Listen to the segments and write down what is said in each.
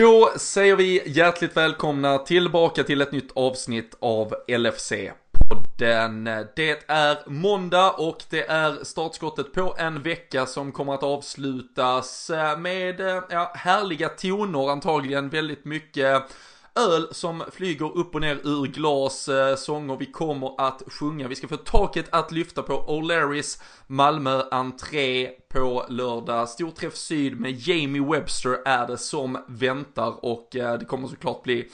Då säger vi hjärtligt välkomna tillbaka till ett nytt avsnitt av LFC podden. Det är måndag och det är startskottet på en vecka som kommer att avslutas med ja, härliga toner, antagligen väldigt mycket öl som flyger upp och ner ur glas, eh, sånger vi kommer att sjunga. Vi ska få taket att lyfta på O'Larrys Malmö entré på lördag. Storträff Syd med Jamie Webster är det som väntar och eh, det kommer såklart bli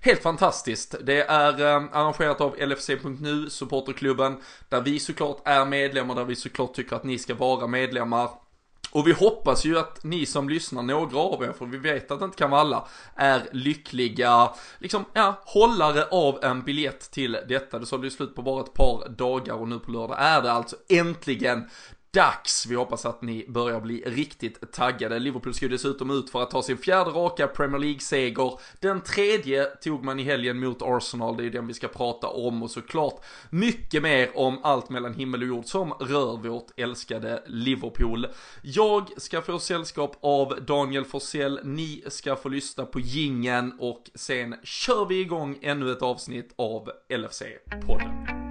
Helt fantastiskt. Det är eh, arrangerat av LFC.nu, supporterklubben, där vi såklart är medlemmar, där vi såklart tycker att ni ska vara medlemmar. Och vi hoppas ju att ni som lyssnar, några av er, för vi vet att det inte kan vara alla, är lyckliga, liksom, ja, hållare av en biljett till detta. Det sålde ju slut på bara ett par dagar och nu på lördag är det alltså äntligen dags. Vi hoppas att ni börjar bli riktigt taggade. Liverpool ska ju dessutom ut för att ta sin fjärde raka Premier League-seger. Den tredje tog man i helgen mot Arsenal, det är den vi ska prata om och såklart mycket mer om allt mellan himmel och jord som rör vårt älskade Liverpool. Jag ska få sällskap av Daniel Forsell, ni ska få lyssna på gingen och sen kör vi igång ännu ett avsnitt av LFC-podden.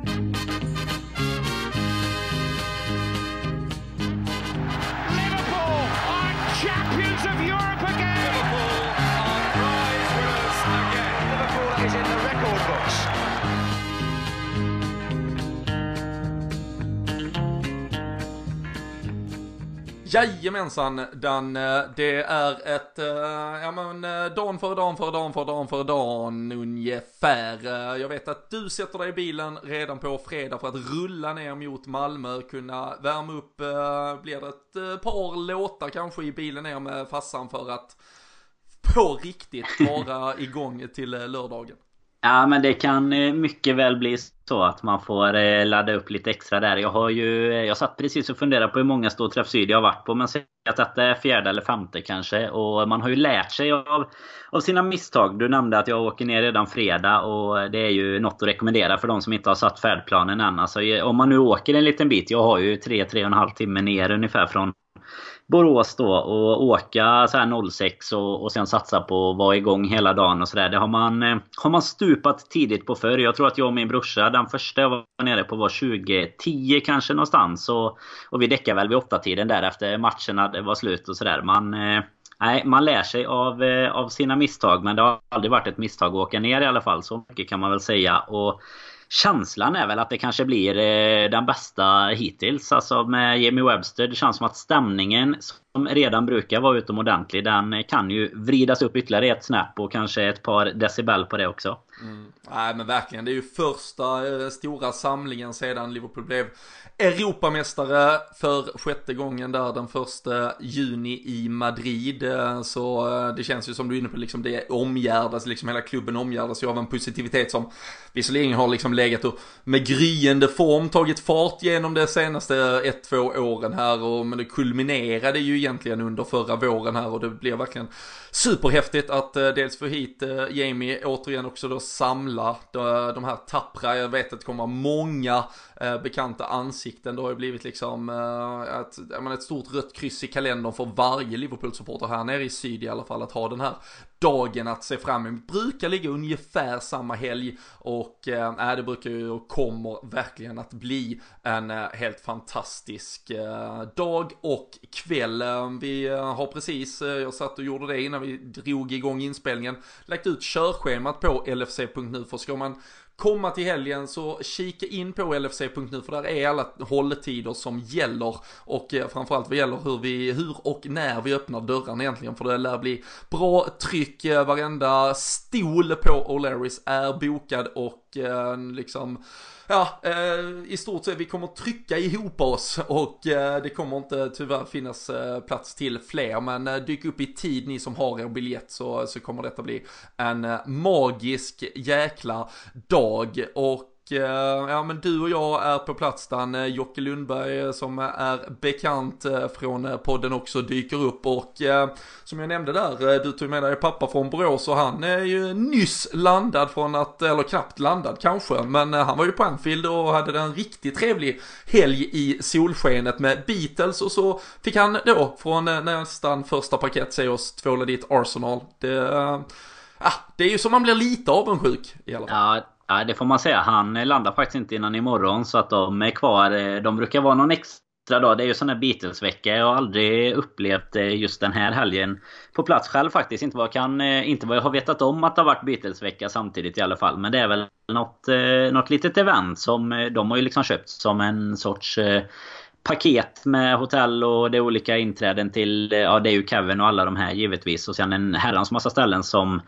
Jajamensan Dan, eh, det är ett, eh, ja men eh, dan för dan för dan för dan för dan ungefär. Jag vet att du sätter dig i bilen redan på fredag för att rulla ner mot Malmö, kunna värma upp, blir det ett par låtar kanske i bilen ner med fassan för att på riktigt vara igång till lördagen? Ja men det kan eh, mycket väl bli så att man får eh, ladda upp lite extra där. Jag har ju... Eh, jag satt precis och funderade på hur många ståträff syd jag har varit på. Men säg att detta är fjärde eller femte kanske. Och man har ju lärt sig av, av sina misstag. Du nämnde att jag åker ner redan fredag. Och det är ju något att rekommendera för de som inte har satt färdplanen än. Alltså, om man nu åker en liten bit. Jag har ju 3-3,5 timme ner ungefär från Borås då och åka så här 06 och, och sen satsa på att vara igång hela dagen och sådär. Det har man, eh, har man stupat tidigt på förr. Jag tror att jag och min brorsa, den första jag var nere på var 2010 kanske någonstans. Och, och vi däckade väl vid 8-tiden där efter matcherna var slut och sådär. Man, eh, Nej, man lär sig av, eh, av sina misstag men det har aldrig varit ett misstag att åka ner i alla fall. Så mycket kan man väl säga. Och Känslan är väl att det kanske blir eh, den bästa hittills. Alltså med Jimmy Webster. Det känns som att stämningen som redan brukar vara utomordentlig. Den kan ju vridas upp ytterligare ett snäpp och kanske ett par decibel på det också. Mm. Nej men verkligen, det är ju första eh, stora samlingen sedan Liverpool blev Europamästare för sjätte gången där den första juni i Madrid. Eh, så eh, det känns ju som du är inne på, liksom det omgärdas, liksom hela klubben omgärdas ju av en positivitet som visserligen har liksom legat och med gryende form tagit fart genom de senaste eh, ett, två åren här och men det kulminerade ju egentligen under förra våren här och det blir verkligen superhäftigt att eh, dels få hit eh, Jamie återigen också då samla de, här tappra, jag vet att det kommer många eh, bekanta ansikten, det har ju blivit liksom ett, menar, ett stort rött kryss i kalendern för varje Liverpool-supporter här nere i syd i alla fall att ha den här dagen att se fram emot. Brukar ligga ungefär samma helg och eh, äh, det brukar ju och kommer verkligen att bli en äh, helt fantastisk äh, dag och kväll. Vi har precis, jag satt och gjorde det innan vi drog igång inspelningen, lagt ut körschemat på LFC.nu för ska man komma till helgen så kika in på LFC.nu för där är alla hålltider som gäller. Och eh, framförallt vad gäller hur vi, hur och när vi öppnar dörrarna egentligen för det lär bli bra tryck, eh, varenda stol på O'Learys är bokad och eh, liksom ja, eh, i stort sett vi kommer trycka ihop oss och eh, det kommer inte tyvärr finnas eh, plats till fler. Men eh, dyk upp i tid ni som har er biljett så, så kommer detta bli en eh, magisk jäkla dag. Och Eh, ja men du och jag är på plats där. Jocke Lundberg eh, som är bekant eh, från podden också dyker upp och som jag nämnde där, du tog med dig pappa från Borås och han är ju nyss landad från att, eller knappt landad kanske, men han var ju på Anfield och hade en riktigt trevlig helg i solskenet med Beatles och så fick han då från nästan första paket se oss tvåla dit Arsenal. Det, ja, det är ju som man blir lite avundsjuk i alla fall. Ja. Ja, det får man säga. Han landar faktiskt inte innan imorgon så att de är kvar. Eh, de brukar vara någon extra dag. Det är ju sån här Beatles-vecka. Jag har aldrig upplevt eh, just den här helgen på plats själv faktiskt. Inte vad jag kan... Eh, inte vad jag har vetat om att det har varit Beatles-vecka samtidigt i alla fall. Men det är väl något, något litet event som de har ju liksom köpt som en sorts paket med hotell och det är olika inträden till, ja det är ju Kevin och alla de här givetvis. Och sen en herrans massa ställen som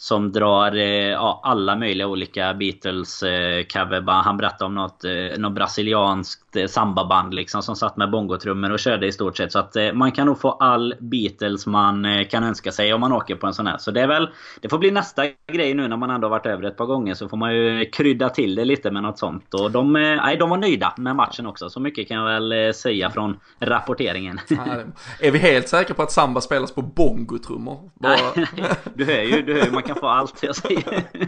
som drar eh, ja, alla möjliga olika Beatles eh. Han berättade om något, eh, något brasilianskt sambaband liksom som satt med bongotrummor och körde i stort sett. Så att man kan nog få all Beatles man kan önska sig om man åker på en sån här. Så det är väl Det får bli nästa grej nu när man ändå varit över ett par gånger så får man ju krydda till det lite med något sånt. Och de, nej, de var nöjda med matchen också. Så mycket kan jag väl säga från rapporteringen. är vi helt säkra på att samba spelas på bongotrummor? Bara... du hör ju, du hör ju man kan få allt. Jag säger, ja.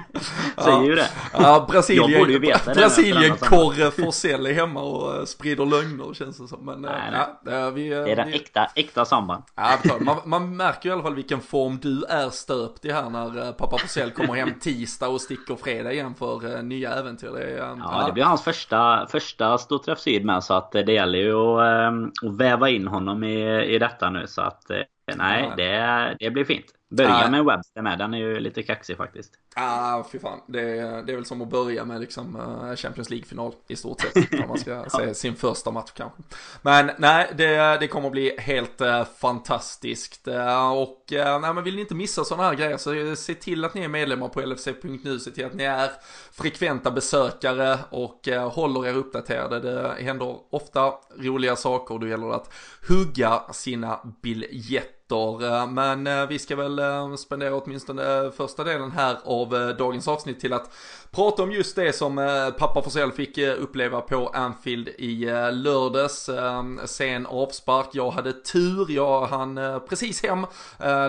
säger ju det. Ja, Brasilien, jag borde ju veta Brasilien Korre Forsell är hemma och eh, sprider lögner känns det som. Men, eh, nej, ja, vi, det är den vi... äkta, äkta samband. Ja, man, man märker i alla fall vilken form du är stöpt i här när eh, pappa Forsell kommer hem tisdag och sticker fredag igen för nya äventyr. Det är, ja, ja, det blir hans första, första Storträff Syd med så att det gäller ju att, att väva in honom i, i detta nu så att nej, det, det blir fint. Börja med Webster med, den är ju lite kaxig faktiskt. Ja, ah, fy fan. Det det är väl som att börja med liksom uh, Champions League-final i stort sett. Om man ska säga sin första match kanske. Men nej, det, det kommer att bli helt uh, fantastiskt. Uh, och nej, men vill ni inte missa sådana här grejer så se till att ni är medlemmar på LFC.nu. Se till att ni är frekventa besökare och håller er uppdaterade. Det händer ofta roliga saker och då gäller det att hugga sina biljetter minuter. Eh, men eh, vi ska väl eh, spendera åtminstone första delen här av dagens avsnitt till att prata om just det som eh, pappa Forsell fick eh, uppleva på Anfield i eh, lördags. Ehm, sen avspark, jag hade tur, jag hann precis hem,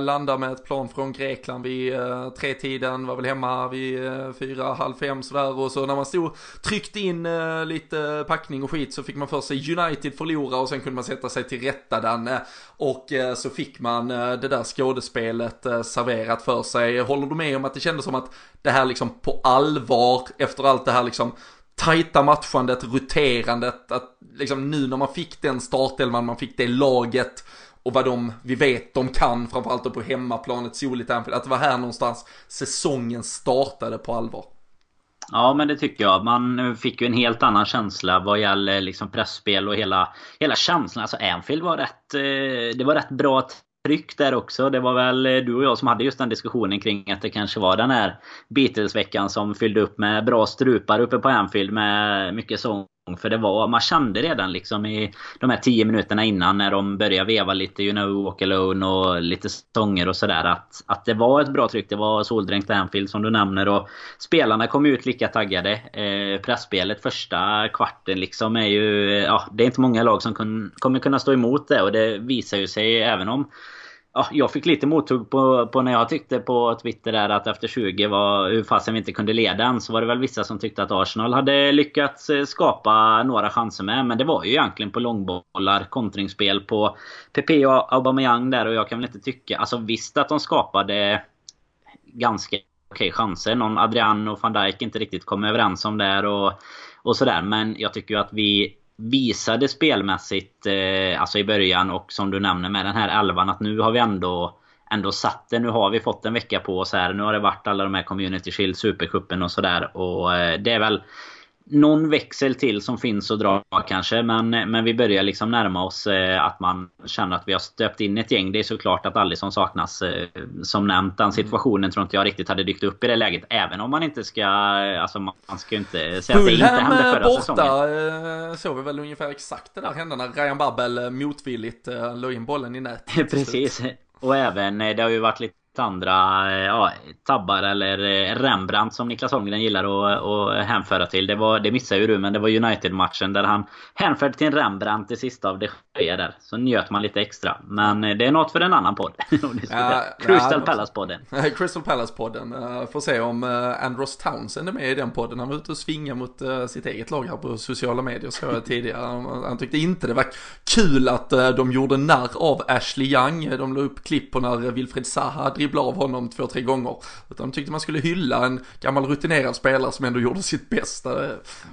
landa med ett plan från Grekland vid tre tiden, var väl hemma vid fyra, halv fem sådär. Och så när man stod, tryckte in lite packning och skit så fick man för sig United förlora och sen kunde man sätta sig till rätta den. Och så fick man det där skådespelet serverat för sig. Håller du med om att det kändes som att det här liksom på allvar efter allt det här liksom tajta matchandet, roterandet, att liksom nu när man fick den startelvan, man fick det laget och vad de, vi vet, de kan framförallt då på hemmaplanet, soligt Anfield, att det var här någonstans säsongen startade på allvar. Ja men det tycker jag. Man fick ju en helt annan känsla vad gäller liksom pressspel och hela, hela känslan. Alltså Anfield var rätt... Eh, det var rätt bra tryck där också. Det var väl eh, du och jag som hade just den diskussionen kring att det kanske var den här Beatles-veckan som fyllde upp med bra strupar uppe på Anfield med mycket sång. För det var, man kände redan liksom i de här 10 minuterna innan när de började veva lite You know, Walk Alone och lite sånger och sådär att, att det var ett bra tryck. Det var soldränkt Anfield som du nämner och spelarna kom ut lika taggade. Eh, pressspelet första kvarten liksom är ju... Ja, det är inte många lag som kun, kommer kunna stå emot det och det visar ju sig även om ja, jag fick lite mothugg på, på när jag tyckte på Twitter där att efter 20 var hur fasen vi inte kunde leda än. Så var det väl vissa som tyckte att Arsenal hade lyckats eh, skapa några chanser med. Men det var ju egentligen på långbollar, kontringsspel på PP och Aubameyang där. Och jag kan väl inte tycka... Alltså visst att de skapade ganska okej chanser. Någon Adrian och van Dijk inte riktigt kom överens om där och, och sådär. Men jag tycker ju att vi visade spelmässigt, eh, alltså i början och som du nämner med den här elvan att nu har vi ändå ändå satt det. Nu har vi fått en vecka på oss här. Nu har det varit alla de här Community Shield, Supercupen och sådär. Och eh, det är väl någon växel till som finns att dra kanske. Men, men vi börjar liksom närma oss eh, att man känner att vi har stöpt in ett gäng. Det är såklart att Alisson saknas. Eh, som nämnt, den situationen tror inte jag riktigt hade dykt upp i det läget. Även om man inte ska... Alltså man ska inte säga att det inte hände förra borta, säsongen. Eh, såg vi väl ungefär exakt det där hända när Ryan Babbel motvilligt la in bollen i nätet. Precis. Och även, det har ju varit lite andra ja, tabbar eller Rembrandt som Niklas Holmgren gillar att, att hänföra till. Det, var, det missade ju du men det var United-matchen där han hänförde till en Rembrandt det sista av det sker där. Så njöt man lite extra. Men det är något för en annan podd. ja, Crystal ja, Palace-podden. Crystal Palace-podden. Får se om Andros Townsend är med i den podden. Han var ute och svinga mot sitt eget lag här på sociala medier så jag tidigare. Han tyckte inte det var kul att de gjorde narr av Ashley Young. De la upp klipp på när Wilfred Zaha dribblade av honom två, tre gånger. Utan de tyckte man skulle hylla en gammal rutinerad spelare som ändå gjorde sitt bästa.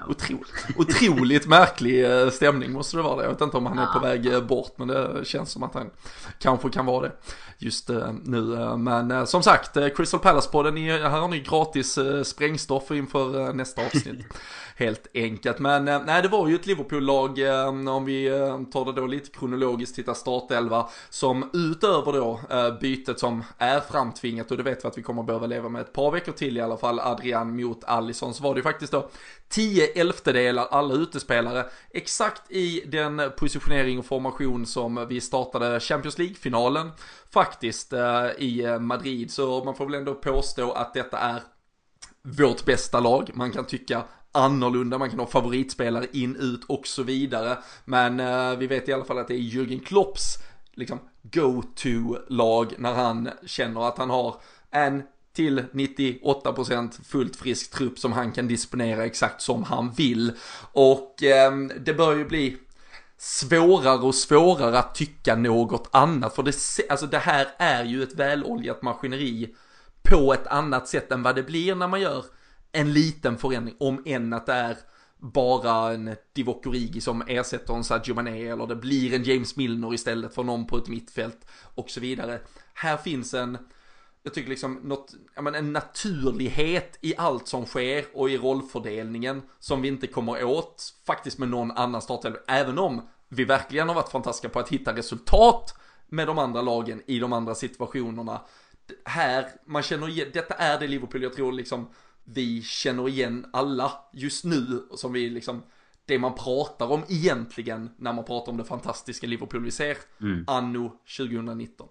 Otroligt, otroligt märklig stämning måste det vara det. Jag vet inte om han är på väg bort men det känns som att han kanske kan vara det just nu. Men som sagt, Crystal Palace-podden, här har ni gratis sprängstoff inför nästa avsnitt helt enkelt. Men eh, nej, det var ju ett Liverpool-lag, eh, om vi eh, tar det då lite kronologiskt, tittar startelva, som utöver då bytet som är framtvingat och det vet vi att vi kommer behöva leva med ett par veckor till i alla fall, Adrian mot Allison, så var det ju faktiskt då 10 elftedelar alla utespelare, exakt i den positionering och formation som vi startade Champions League-finalen faktiskt i Madrid, så man får väl ändå påstå att detta är vårt bästa lag. Man kan tycka annorlunda, man kan ha favoritspelare in, ut och så vidare. Men eh, vi vet i alla fall att det är Jürgen Klopps liksom go-to-lag när han känner att han har en till 98% fullt frisk trupp som han kan disponera exakt som han vill. Och eh, det bör ju bli svårare och svårare att tycka något annat. För det, alltså det här är ju ett väloljat maskineri på ett annat sätt än vad det blir när man gör en liten förändring, om än att det är bara en Divock Origi som ersätter en Sadio Mané eller det blir en James Milner istället för någon på ett mittfält och så vidare. Här finns en, jag tycker liksom något, ja men en naturlighet i allt som sker och i rollfördelningen som vi inte kommer åt faktiskt med någon annan startelva. Även om vi verkligen har varit fantastiska på att hitta resultat med de andra lagen i de andra situationerna. Här, man känner, detta är det Liverpool jag tror liksom vi känner igen alla just nu som vi liksom det man pratar om egentligen när man pratar om det fantastiska Liverpool vi ser mm. anno 2019.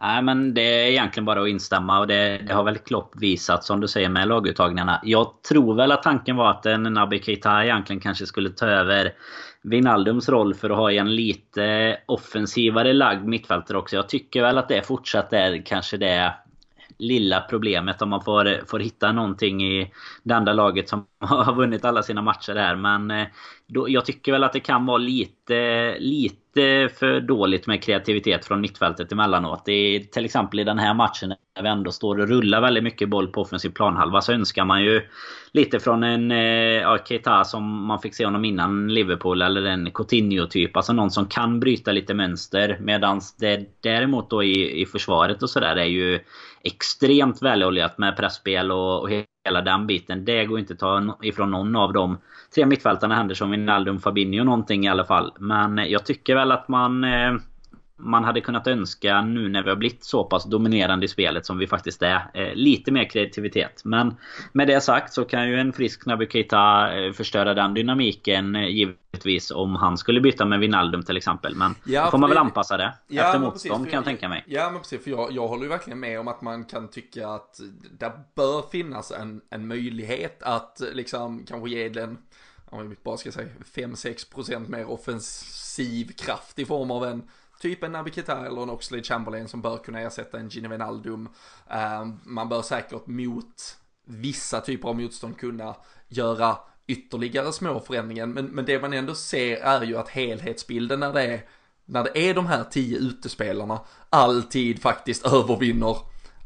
Nej men det är egentligen bara att instämma och det, det, har väl Klopp visat som du säger med laguttagningarna. Jag tror väl att tanken var att en Naby Keita egentligen kanske skulle ta över Vinaldums roll för att ha en lite offensivare lagd mittfältare också. Jag tycker väl att det fortsatt är kanske det lilla problemet om man får, får hitta någonting i det andra laget som har vunnit alla sina matcher här. Men eh, då, jag tycker väl att det kan vara lite, lite för dåligt med kreativitet från mittfältet emellanåt. Det är, till exempel i den här matchen när vi ändå står och rullar väldigt mycket boll på offensiv planhalva så önskar man ju lite från en eh, ja, Keita som man fick se honom innan Liverpool eller en Coutinho-typ. Alltså någon som kan bryta lite mönster. Medan det däremot då i, i försvaret och sådär är ju extremt väloljat med pressspel och, och hela den biten. Det går inte att ta ifrån någon av de tre mittfältarna. Henderson, Wijnaldum, Fabinho någonting i alla fall. Men eh, jag tycker väl att man... Eh, Eh, man hade kunnat önska nu när vi har blivit så pass dominerande i spelet som vi faktiskt är. Eh, lite mer kreativitet. Men med det sagt så kan ju en frisk Naby Keita eh, förstöra den dynamiken givetvis om han skulle byta med Wijnaldum till exempel. Men ja, då får man väl anpassa det ja, efter motstånd precis, kan jag tänka mig. Ja men precis för jag, jag håller ju verkligen med om att man kan tycka att det bör finnas en, en möjlighet att liksom kanske ge den om vi bara ska säga 5-6% mer offensiv kraft i form av en typ en Naby Keita eller en Oxley Chamberlain som bör kunna ersätta en Gino Wijnaldum. Ehm, man bör säkert mot vissa typer av motstånd kunna göra ytterligare små förändringar. Men, men det man ändå ser är ju att helhetsbilden när det är, när det är de här tio utespelarna alltid faktiskt övervinner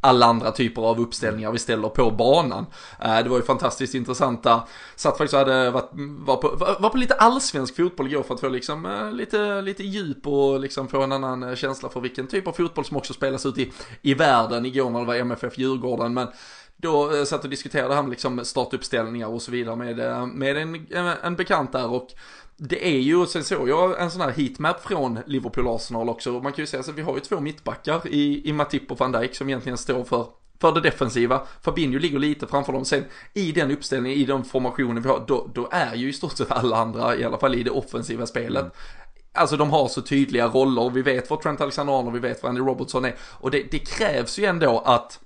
alla andra typer av uppställningar vi ställer på banan. Eh, det var ju fantastiskt intressanta, satt faktiskt och hade varit, var på, var på lite allsvensk fotboll igår för att få liksom eh, lite, lite djup och liksom få en annan eh, känsla för vilken typ av fotboll som också spelas ut i, i världen igår när det var MFF Djurgården. Men då satt och diskuterade han liksom startuppställningar och så vidare med, med en, en bekant där och det är ju, sen såg jag en sån här heatmap från Liverpool Arsenal också. Man kan ju säga så att vi har ju två mittbackar i, i Matip och van Dijk som egentligen står för för det defensiva. Fabinho ligger lite framför dem. Sen i den uppställningen, i den formationen vi har, då, då är ju i stort sett alla andra, i alla fall i det offensiva spelet, mm. Alltså de har så tydliga roller, vi vet vad Trent Alexander-Arnold, vi vet vad Andy Robertson är. Och det, det krävs ju ändå att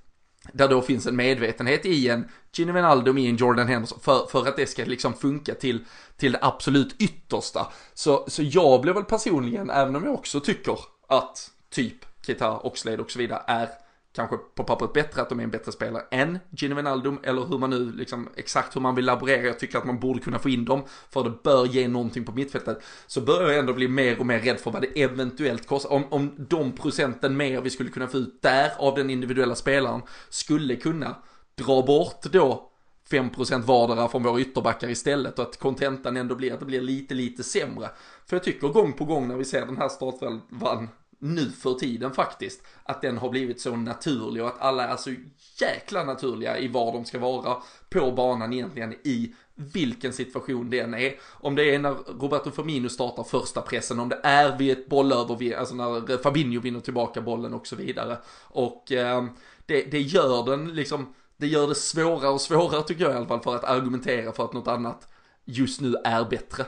där då finns en medvetenhet i en Gino Wijnaldum, i en Jordan Henderson, för, för att det ska liksom funka till, till det absolut yttersta. Så, så jag blev väl personligen, även om jag också tycker att typ Kita, Oxlade och så vidare är kanske på pappret bättre att de är en bättre spelare än Gino Wijnaldum eller hur man nu liksom exakt hur man vill laborera. Jag tycker att man borde kunna få in dem för det bör ge någonting på mittfältet. Så börjar jag ändå bli mer och mer rädd för vad det eventuellt kostar. Om, om de procenten mer vi skulle kunna få ut där av den individuella spelaren skulle kunna dra bort då 5% vardera från våra ytterbackar istället och att kontentan ändå blir att det blir lite, lite sämre. För jag tycker gång på gång när vi ser den här startvalvan nu för tiden faktiskt. Att den har blivit så naturlig och att alla är så jäkla naturliga i var de ska vara på banan egentligen i vilken situation det än är. Om det är när Roberto Firmino startar första pressen, om det är vid ett bollöver, alltså när Fabinho vinner tillbaka bollen och så vidare. Och eh, det, det gör den liksom, det gör det svårare och svårare tycker jag i alla fall för att argumentera för att något annat just nu är bättre.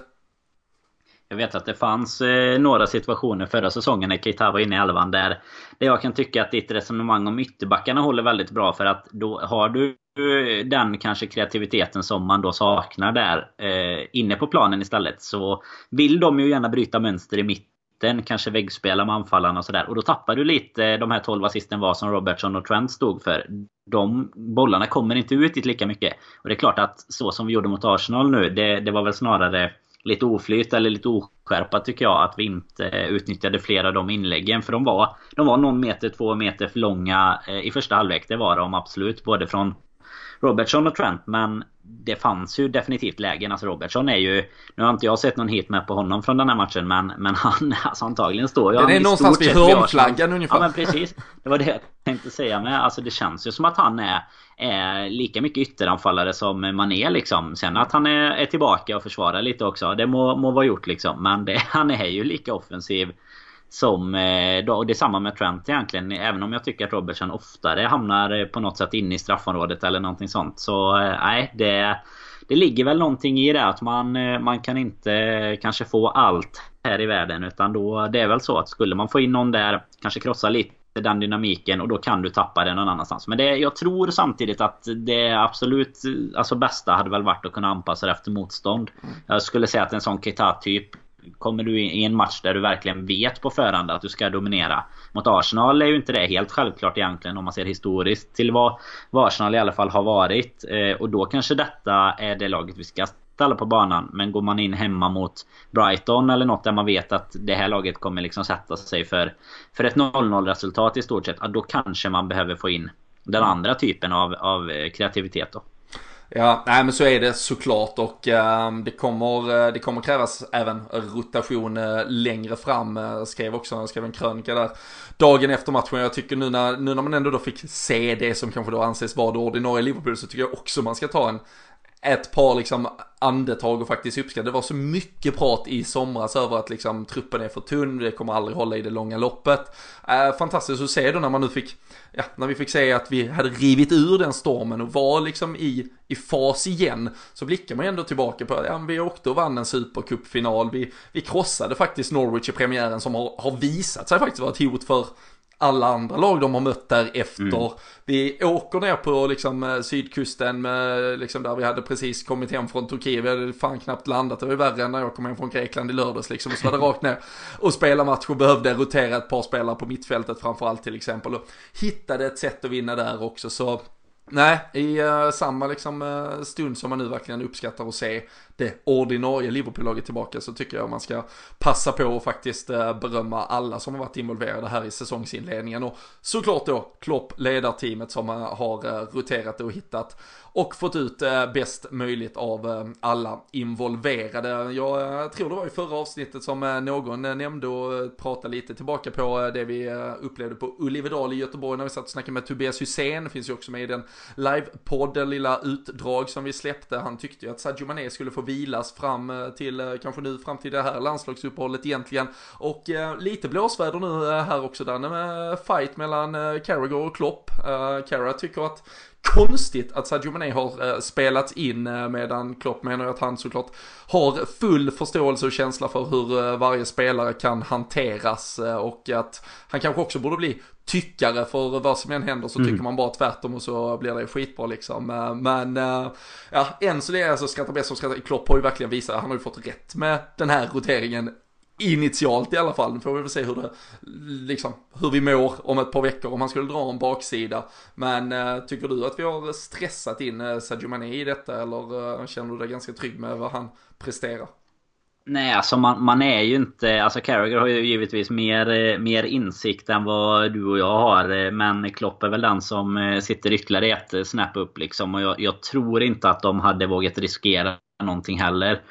Jag vet att det fanns eh, några situationer förra säsongen när Keita var inne i elvan där, där jag kan tycka att ditt resonemang om ytterbackarna håller väldigt bra för att då har du eh, den kanske kreativiteten som man då saknar där eh, inne på planen istället så vill de ju gärna bryta mönster i mitten kanske väggspela med anfallarna och sådär. Och då tappar du lite eh, de här 12 assisten var som Robertson och Trent stod för. De bollarna kommer inte ut dit lika mycket. Och det är klart att så som vi gjorde mot Arsenal nu, det, det var väl snarare lite oflyt eller lite oskärpa tycker jag att vi inte eh, utnyttjade flera av de inläggen. För de var, de var någon meter, två meter för långa eh, i första halvlek. Det var de absolut. Både från Robertson och Trent. Men det fanns ju definitivt lägen. Alltså Robertson är ju... Nu har inte jag sett någon hit med på honom från den här matchen. Men, men han alltså antagligen står ju... Den är någonstans vid hörnflaggan ungefär. Ja men precis. Det var det jag tänkte säga med. Alltså det känns ju som att han är är lika mycket ytteranfallare som Mané liksom. Sen att han är, är tillbaka och försvarar lite också. Det må, må vara gjort liksom. Men det, han är ju lika offensiv som... Eh, och det är samma med Trent egentligen. Även om jag tycker att Robertson oftare hamnar eh, på något sätt inne i straffområdet eller någonting sånt. Så eh, nej, det... Det ligger väl någonting i det att man, eh, man kan inte eh, kanske få allt här i världen utan då det är väl så att skulle man få in någon där kanske krossa lite den dynamiken och då kan du tappa den någon annanstans. Men det, jag tror samtidigt att det absolut alltså bästa hade väl varit att kunna anpassa det efter motstånd. Jag skulle säga att en sån Keita-typ Kommer du i en match där du verkligen vet på förhand att du ska dominera. Mot Arsenal är ju inte det helt självklart egentligen om man ser historiskt till vad, vad Arsenal i alla fall har varit. Eh, och då kanske detta är det laget vi ska alla på banan. Men går man in hemma mot Brighton eller något där man vet att det här laget kommer liksom sätta sig för, för ett 0-0 resultat i stort sett. Då kanske man behöver få in den andra typen av, av eh, kreativitet då. Ja, nej men så är det såklart och äh, det, kommer, eh, det kommer krävas även rotation äh, längre fram. Eh, jag skrev också, jag skrev en krönika där dagen efter matchen. Jag tycker nu när, nu när man ändå då fick se det som kanske då anses vara det ordinarie Liverpool så tycker jag också man ska ta en ett par liksom andetag och faktiskt uppskatta. Det var så mycket prat i somras över att liksom truppen är för tunn, det kommer aldrig hålla i det långa loppet. Eh, fantastiskt att se då när man nu fick, ja, när vi fick se att vi hade rivit ur den stormen och var liksom i, i fas igen. Så blickar man ändå tillbaka på, ja vi åkte och vann en supercupfinal, vi, vi krossade faktiskt Norwich i premiären som har, har visat sig faktiskt vara ett hot för alla andra lag de har mött därefter. Mm. Vi åker ner på liksom eh, sydkusten med, liksom där vi hade precis kommit hem från Turkiet. Vi hade fan knappt landat. Det var ju värre än när jag kom hem från Grekland i lördags liksom. Och så var det rakt ner och spela match och behövde rotera ett par spelare på mittfältet framförallt till exempel. Och hittade ett sätt att vinna där också. Så Nej, i uh, samma liksom, uh, stund som man nu verkligen uppskattar att se det ordinarie Liverpool-laget tillbaka så tycker jag man ska passa på och faktiskt eh, berömma alla som har varit involverade här i säsongsinledningen och såklart då Klopp, ledarteamet som eh, har eh, roterat och hittat och fått ut bäst möjligt av alla involverade. Jag tror det var i förra avsnittet som någon nämnde och pratade lite tillbaka på det vi upplevde på Ullivedal i Göteborg när vi satt och snackade med Tobias Hysén. Finns ju också med i den livepodden, lilla utdrag som vi släppte. Han tyckte ju att Sadio Mané skulle få vilas fram eh, till, eh, kanske nu fram till det här landslagsuppehållet egentligen. Och eh, lite blåsväder nu här också där med fight mellan Carragher och Klopp. Carra tycker att konstigt att Sadio Mané har spelats in medan Klopp menar att han såklart har full förståelse och känsla för hur varje spelare kan hanteras och att han kanske också borde bli tyckare för vad som än händer så mm. tycker man bara tvärtom och så blir det skitbra liksom. Men ja, än så länge så skrattar bäst som skrattar. Klopp har ju verkligen visat, han har ju fått rätt med den här roteringen initialt i alla fall. Nu får vi väl se hur det, liksom, hur vi mår om ett par veckor om han skulle dra en baksida. Men äh, tycker du att vi har stressat in äh, Sadio Mané i detta eller känner du dig ganska trygg med vad han presterar? Nej, alltså man, man är ju inte... Alltså Carragher har ju givetvis mer, mer insikt än vad du och jag har. Men Klopp är väl den som sitter ytterligare ett snap upp liksom. Och jag, jag tror inte att de hade vågat riskera någonting heller.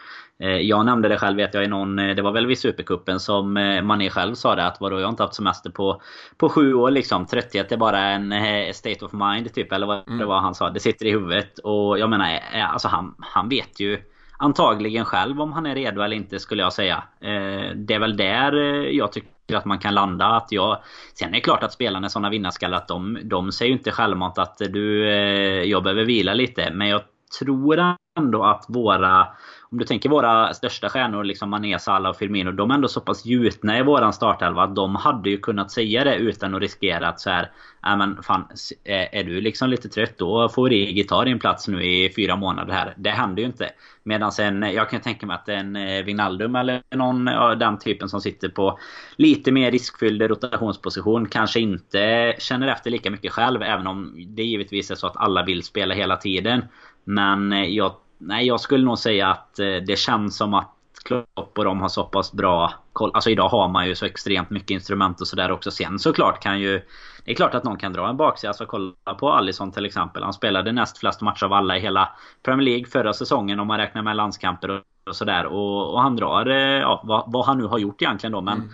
Eh, jag nämnde det själv vet jag i någon, eh, det var väl vid Supercupen som eh, Mané själv sa det att vadå jag har inte haft semester på, på sju år liksom. Trötthet är bara en state of mind typ eller vad mm. det var han sa. Det sitter i huvudet och jag menar alltså han, han vet ju antagligen själv om han är redo eller inte skulle jag säga. Eh, det är väl där eh, jag tycker att man kan landa. Att jag, sen är det klart att spelarna är sådana vinnarskallar att de, de säger ju inte självmant att du, eh, jag behöver vila lite. Men jag tror ändå att våra om du tänker våra största stjärnor, liksom Mané, Salah och Firmino. De är ändå så pass gjutna i våran startelva att de hade ju kunnat säga det utan att riskera att så här. Nej men fan, eh, är du liksom lite trött då får Rigi ta din plats nu i fyra månader här. Det händer ju inte. Medan sen, jag kan tänka mig att en eh, Wijnaldum eller någon av den typen som sitter på lite mer riskfylld rotationsposition kanske inte känner efter lika mycket själv. Även om det givetvis är så att alla vill spela hela tiden. Men eh, jag nej, jag skulle nog säga att eh, det känns som att Klopp och de har så pass bra koll. Alltså idag har man ju så extremt mycket instrument och sådär också. Sen såklart kan ju... Det är klart att någon kan dra en baksida. Alltså kolla på Alisson till exempel. Han spelade näst flest matcher av alla i hela Premier League förra säsongen om man räknar med landskamper och sådär. Och, och han drar, eh, ja, vad, vad, han nu har gjort egentligen då. Men mm.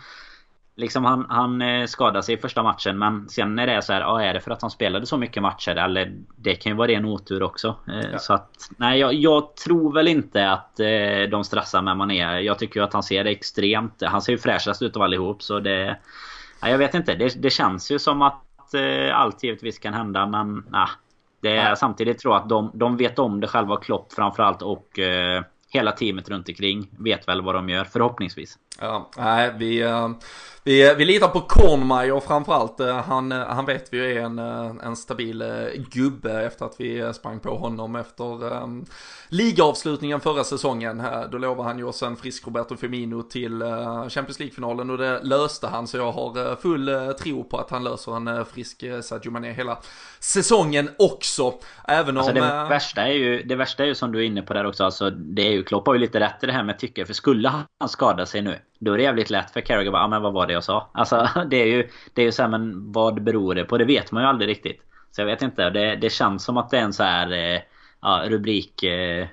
Liksom han, han eh, skadade sig i första matchen men sen är det så här, ja, är det för att han spelade så mycket matcher? Eller det kan ju vara ren otur också. Eh, ja. Så att, nej jag, jag, tror väl inte att eh, de stressar med Mané. Jag tycker ju att han ser det extremt... Han ser ju fräschast ut av allihop så det... Nej, jag vet inte. Det, det känns ju som att allt givetvis kan hända men nej. Det är, samtidigt tror jag att de, de vet om det själva Klopp framförallt och hela teamet runt omkring vet väl vad de gör förhoppningsvis. Ja, nej vi... Uh vi, vi litar på Kornmeier framförallt. Eh, han, eh, han vet vi ju är en, eh, en stabil gubbe efter att vi sprang på honom efter um, ligaavslutningen förra säsongen. Då lovade han ju oss en frisk Roberto Firmino till Champions League-finalen och det löste han. Så jag har full tro på att han löser en frisk Sadio Mané hela säsongen också. Även alltså om... Det värsta, är ju, det värsta är ju som du är inne på där också. Alltså, det är ju, Klopp har ju lite rätt i det här med tycke. För skulle han skada sig nu då är det jävligt lätt för Carragher bara, ah, men vad var det jag sa? Alltså det är ju, det är ju så här, men vad beror det på? Det vet man ju aldrig riktigt. Så jag vet inte, det, det känns som att det är en så här eh, ja, rubrik eh,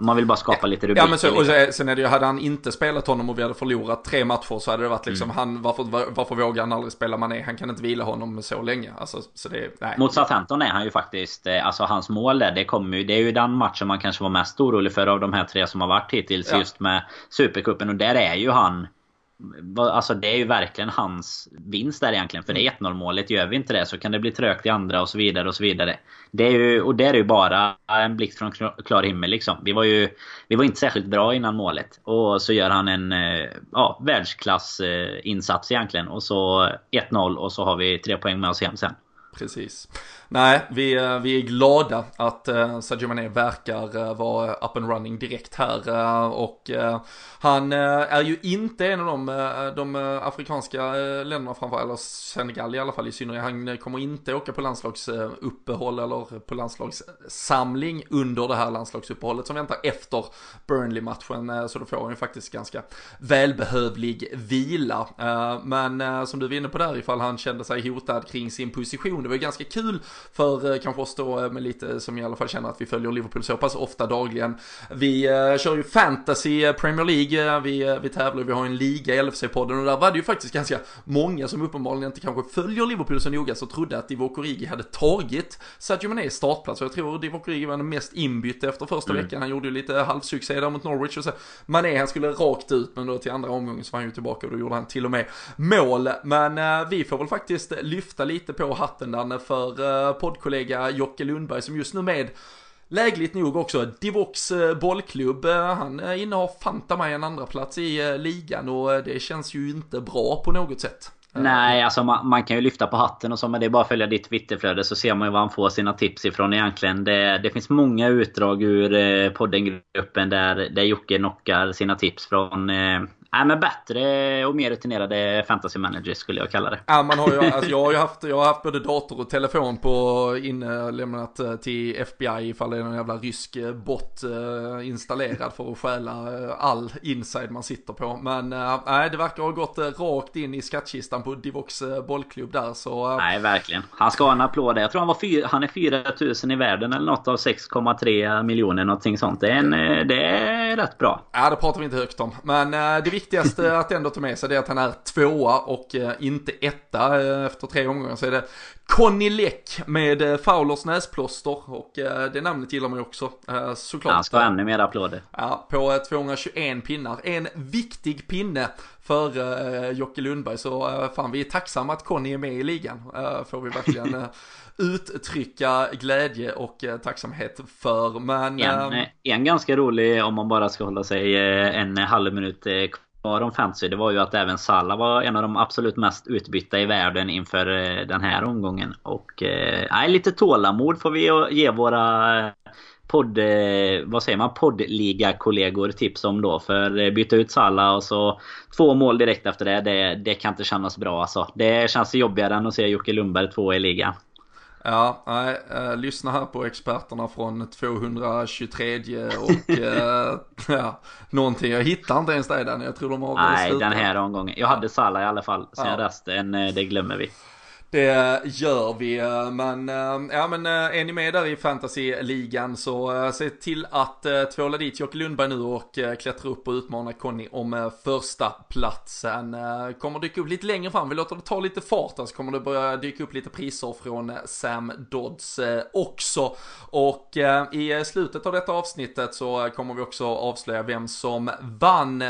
man vill bara skapa lite rubriker. Ja men så, och liksom. sen är det ju, hade han inte spelat honom och vi hade förlorat tre matcher så hade det varit liksom, mm. han, varför, var, varför vågar han aldrig spela Mané? Han kan inte vila honom så länge. Alltså, så det, nej. Mot Southampton är han ju faktiskt, eh, alltså hans mål där, det kommer ju, det är ju den matchen man kanske var mest orolig för av de här tre som har varit hittills ja. just med Supercupen. Och där är ju han Alltså det är ju verkligen hans vinst där egentligen. För det är 1-0 målet. Gör vi inte det så kan det bli trögt i andra och så vidare och så vidare. Det är ju, och det är ju bara en blixt från klar himmel liksom. Vi var ju vi var inte särskilt bra innan målet. Och så gör han en eh, ja, världsklassinsats egentligen. Och så 1-0 och så har vi tre poäng med oss hem sen. Precis. Nej, vi, eh, vi är glada att uh, Sadio Mané verkar uh, vara up and running direkt här uh, och han är ju inte en av de, de afrikanska länderna framför eller Senegal i alla fall i synnerhet. Han kommer inte åka på landslagsuppehåll eller på landslagssamling under det här landslagsuppehållet som väntar efter Burnley-matchen. Så då får han ju faktiskt ganska välbehövlig vila. Men som du var inne på där ifall han kände sig hotad kring sin position. Det var ju ganska kul för eh, kanske oss då eh, med lite som i alla fall känner att vi följer Liverpool så pass ofta dagligen. Vi uh, kör ju fantasy Premier League, vi, vi tävlar, vi har en liga i LFC-podden och där var det ju faktiskt ganska många som uppenbarligen inte kanske följer Liverpool så noga så trodde att Divock Origi hade tagit Sadio Manés startplats. Och jag tror Divock Origi var den mest inbytt efter första mm. veckan. Han gjorde ju lite halvsuccé där mot Norwich och så Mané han skulle rakt ut men då till andra omgången så var han ju tillbaka och då gjorde han till och med mål. Men uh, vi får väl faktiskt lyfta lite på hatten där för poddkollega Jocke Lundberg som just nu med Lägligt nog också, Divox eh, bollklubb, eh, han eh, innehar fanta mig en andra plats i ligan och det känns ju inte bra på något sätt. Nej, alltså man, man, kan ju lyfta på hatten och så men det är bara att följa ditt Twitterflöde så ser man ju var han får sina tips ifrån egentligen. Det, det finns många utdrag ur eh, poddengruppen där, där Jocke knockar sina tips från eh, Nej men bättre och mer rutinerade fantasy managers skulle jag kalla det. Ja man har ju, alltså jag har ju haft, jag har haft både dator och telefon på inlämnat eh, till FBI ifall det är någon jävla rysk eh, bot eh, installerad för att stjäla all inside man sitter på. Men nej det verkar ha gått rakt in i skattkistan på Divox bollklubb där så. Nej verkligen. Han ska ha en applåd Jag tror han var fyra, han är 4000 i världen eller något av 6,3 miljoner någonting sånt. Det är, en, det är rätt bra. Ja det pratar vi inte högt om. Men det viktigaste att ändå ta med sig är att han är tvåa och eh, inte etta eh, efter tre omgångar. Så är det Conny Läck med eh, Faulers näsplåster och det namnet gillar man ju också såklart. Han ska ha ännu mer applåder. Ja, på 221 pinnar. En viktig pinne för Jocke Lundberg så fan vi är tacksamma att Conny är med i ligan. Får vi verkligen uttrycka glädje och tacksamhet för. Men, en, en ganska rolig om man bara ska hålla sig en halv minut kvar om fantasy det var ju att även Salah var en av de absolut mest utbytta i världen inför eh, den här omgången. Och eh, lite tålamod får vi ge våra eh, podd... Vad säger man? Poddliga-kollegor tips om då. För byta ut Salah och så två mål direkt efter det. Det, det kan inte kännas bra alltså. Det känns jobbigare än att se Jocke Lundberg två i ligan. Ja, nej, äh, lyssna här på experterna från 223 och äh, ja, någonting. Jag hittar inte ens det där. Jag tror de har Nej, den här omgången. Jag hade Salla i alla fall. Sen ja. resten, eh, det glömmer vi. Det gör vi, eh, men eh, ja men eh, är ni med där i fantasyligan så se till att tvåla dit Jocke Lundberg nu och klättra upp och utmana Conny om första platsen. Kommer dyka upp lite längre fram, vi låter det ta lite fart så kommer det börja dyka upp lite priser från Sam Dodds också. Och i slutet av detta avsnittet så kommer vi också avslöja vem som vann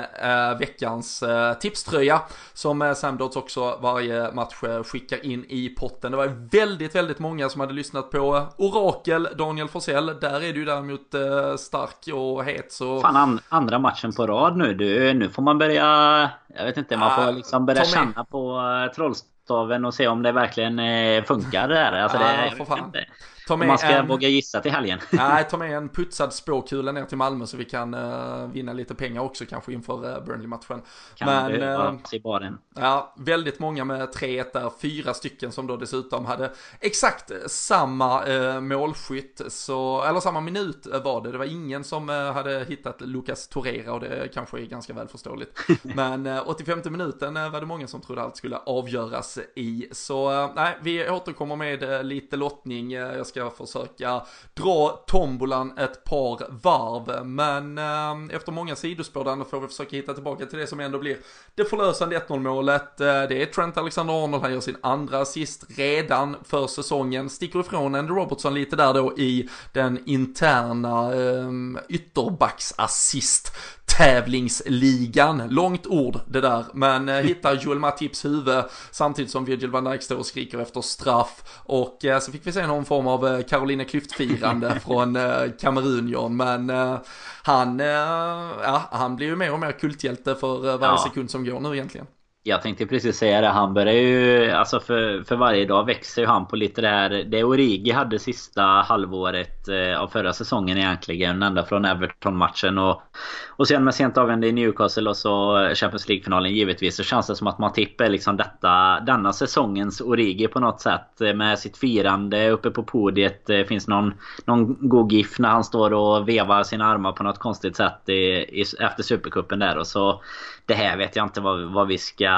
veckans tipströja som Sam Dodds också varje match skickar in i potten. Det var väldigt, väldigt många som hade lyssnat på Orakel, Daniel Forsell. Där är du däremot eh, stark och het så... Fan, an andra matchen på rad nu. Du, nu får man börja... Jag vet inte, man får liksom börja känna på uh, trollstaven och se om det verkligen uh, funkar det här. Alltså, det, ja, för fan. Inte. Ta med man ska en... våga gissa till helgen. Nej, ta med en putsad spåkula ner till Malmö så vi kan uh, vinna lite pengar också kanske inför uh, Burnley-matchen. Kan Men, du, uh, i baren. Ja, väldigt många med 3-1 där. Fyra stycken som då dessutom hade exakt samma uh, målskytt. Så, eller samma minut var det. Det var ingen som hade hittat Lucas Torreira och det kanske är ganska välförståeligt. Men uh, 85 minuten var det många som trodde allt skulle avgöras i. Så nej, vi återkommer med lite lottning. jag ska ska försöka dra tombolan ett par varv. Men eh, efter många sidospår där får vi försöka hitta tillbaka till det som ändå blir det förlösande 1-0 målet. Eh, det är Trent Alexander-Arnold, han gör sin andra assist redan för säsongen. Sticker ifrån Andy Robertson lite där då i den interna eh, ytterbacksassist tävlingsligan. Långt ord det där, men eh, hittar Joel Matips huvud samtidigt som Virgil van Dijk står och skriker efter straff. Och eh, så fick vi se någon form av eh, Carolina Klüft-firande från eh, Kamerunion, men eh, han, ja, han blir ju mer och mer kulthjälte för varje ja. sekund som går nu egentligen. Jag tänkte precis säga det. Han börjar ju... Alltså för, för varje dag växer ju han på lite det här... Det Origi hade sista halvåret eh, av förra säsongen egentligen. Ända från Everton-matchen och... Och sen med sent avgörande i Newcastle och så Champions League-finalen givetvis. Så känns det som att man tippar liksom detta... Denna säsongens Origi på något sätt. Eh, med sitt firande uppe på podiet. Det finns någon, någon god GIF när han står och vevar sina armar på något konstigt sätt i, i, efter Supercupen där. Och så det här vet jag inte vad, vad vi ska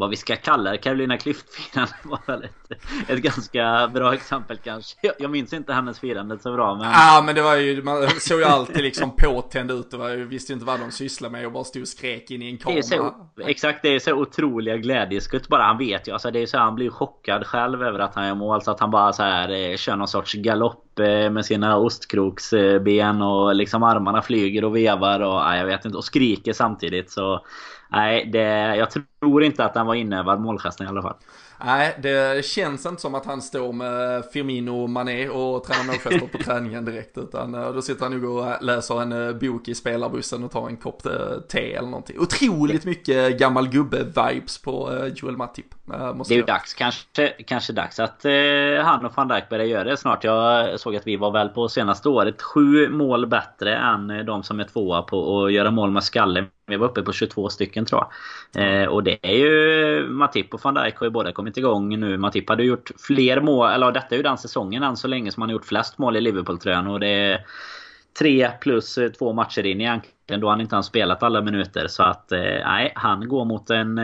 vad vi ska kalla det. Carolina Klüft-firande var väl ett, ett ganska bra exempel kanske. Jag, jag minns inte hennes firande så bra men... Ja men det var ju, man såg ju alltid liksom påtänd ut. Var ju, visste inte vad de sysslade med och bara stod och skrek in i en kamera. Så, exakt, det är så otroliga glädjeskutt bara. Han vet ju, alltså det är så han blir chockad själv över att han gör mål. Så att han bara så här eh, kör någon sorts galopp eh, med sina ostkroksben och liksom armarna flyger och vevar och ja, jag vet inte och skriker samtidigt så Nej, det, jag tror inte att den var inövad målgesten i alla fall. Nej, det känns inte som att han står med Firmino och Mané och tränar målgester på träningen direkt. Utan eh, då sitter han nog och läser en eh, bok i spelarbussen och tar en kopp eh, te eller någonting. Otroligt mycket gammal gubbe-vibes på Joel Matip. Det är ju dags, kanske, kanske dags att eh, han och van Dijk börjar göra det snart. Jag såg att vi var väl på senaste året sju mål bättre än de som är tvåa på att göra mål med skalle. Vi var uppe på 22 stycken tror jag. Eh, och det är ju Matip och van Dijk har ju båda kommit igång nu. Matip hade gjort fler mål, eller detta är ju den säsongen än så länge som han har gjort flest mål i Liverpool-tröjan. Och det är tre plus två matcher in egentligen då han inte har spelat alla minuter. Så att eh, nej, han går mot en...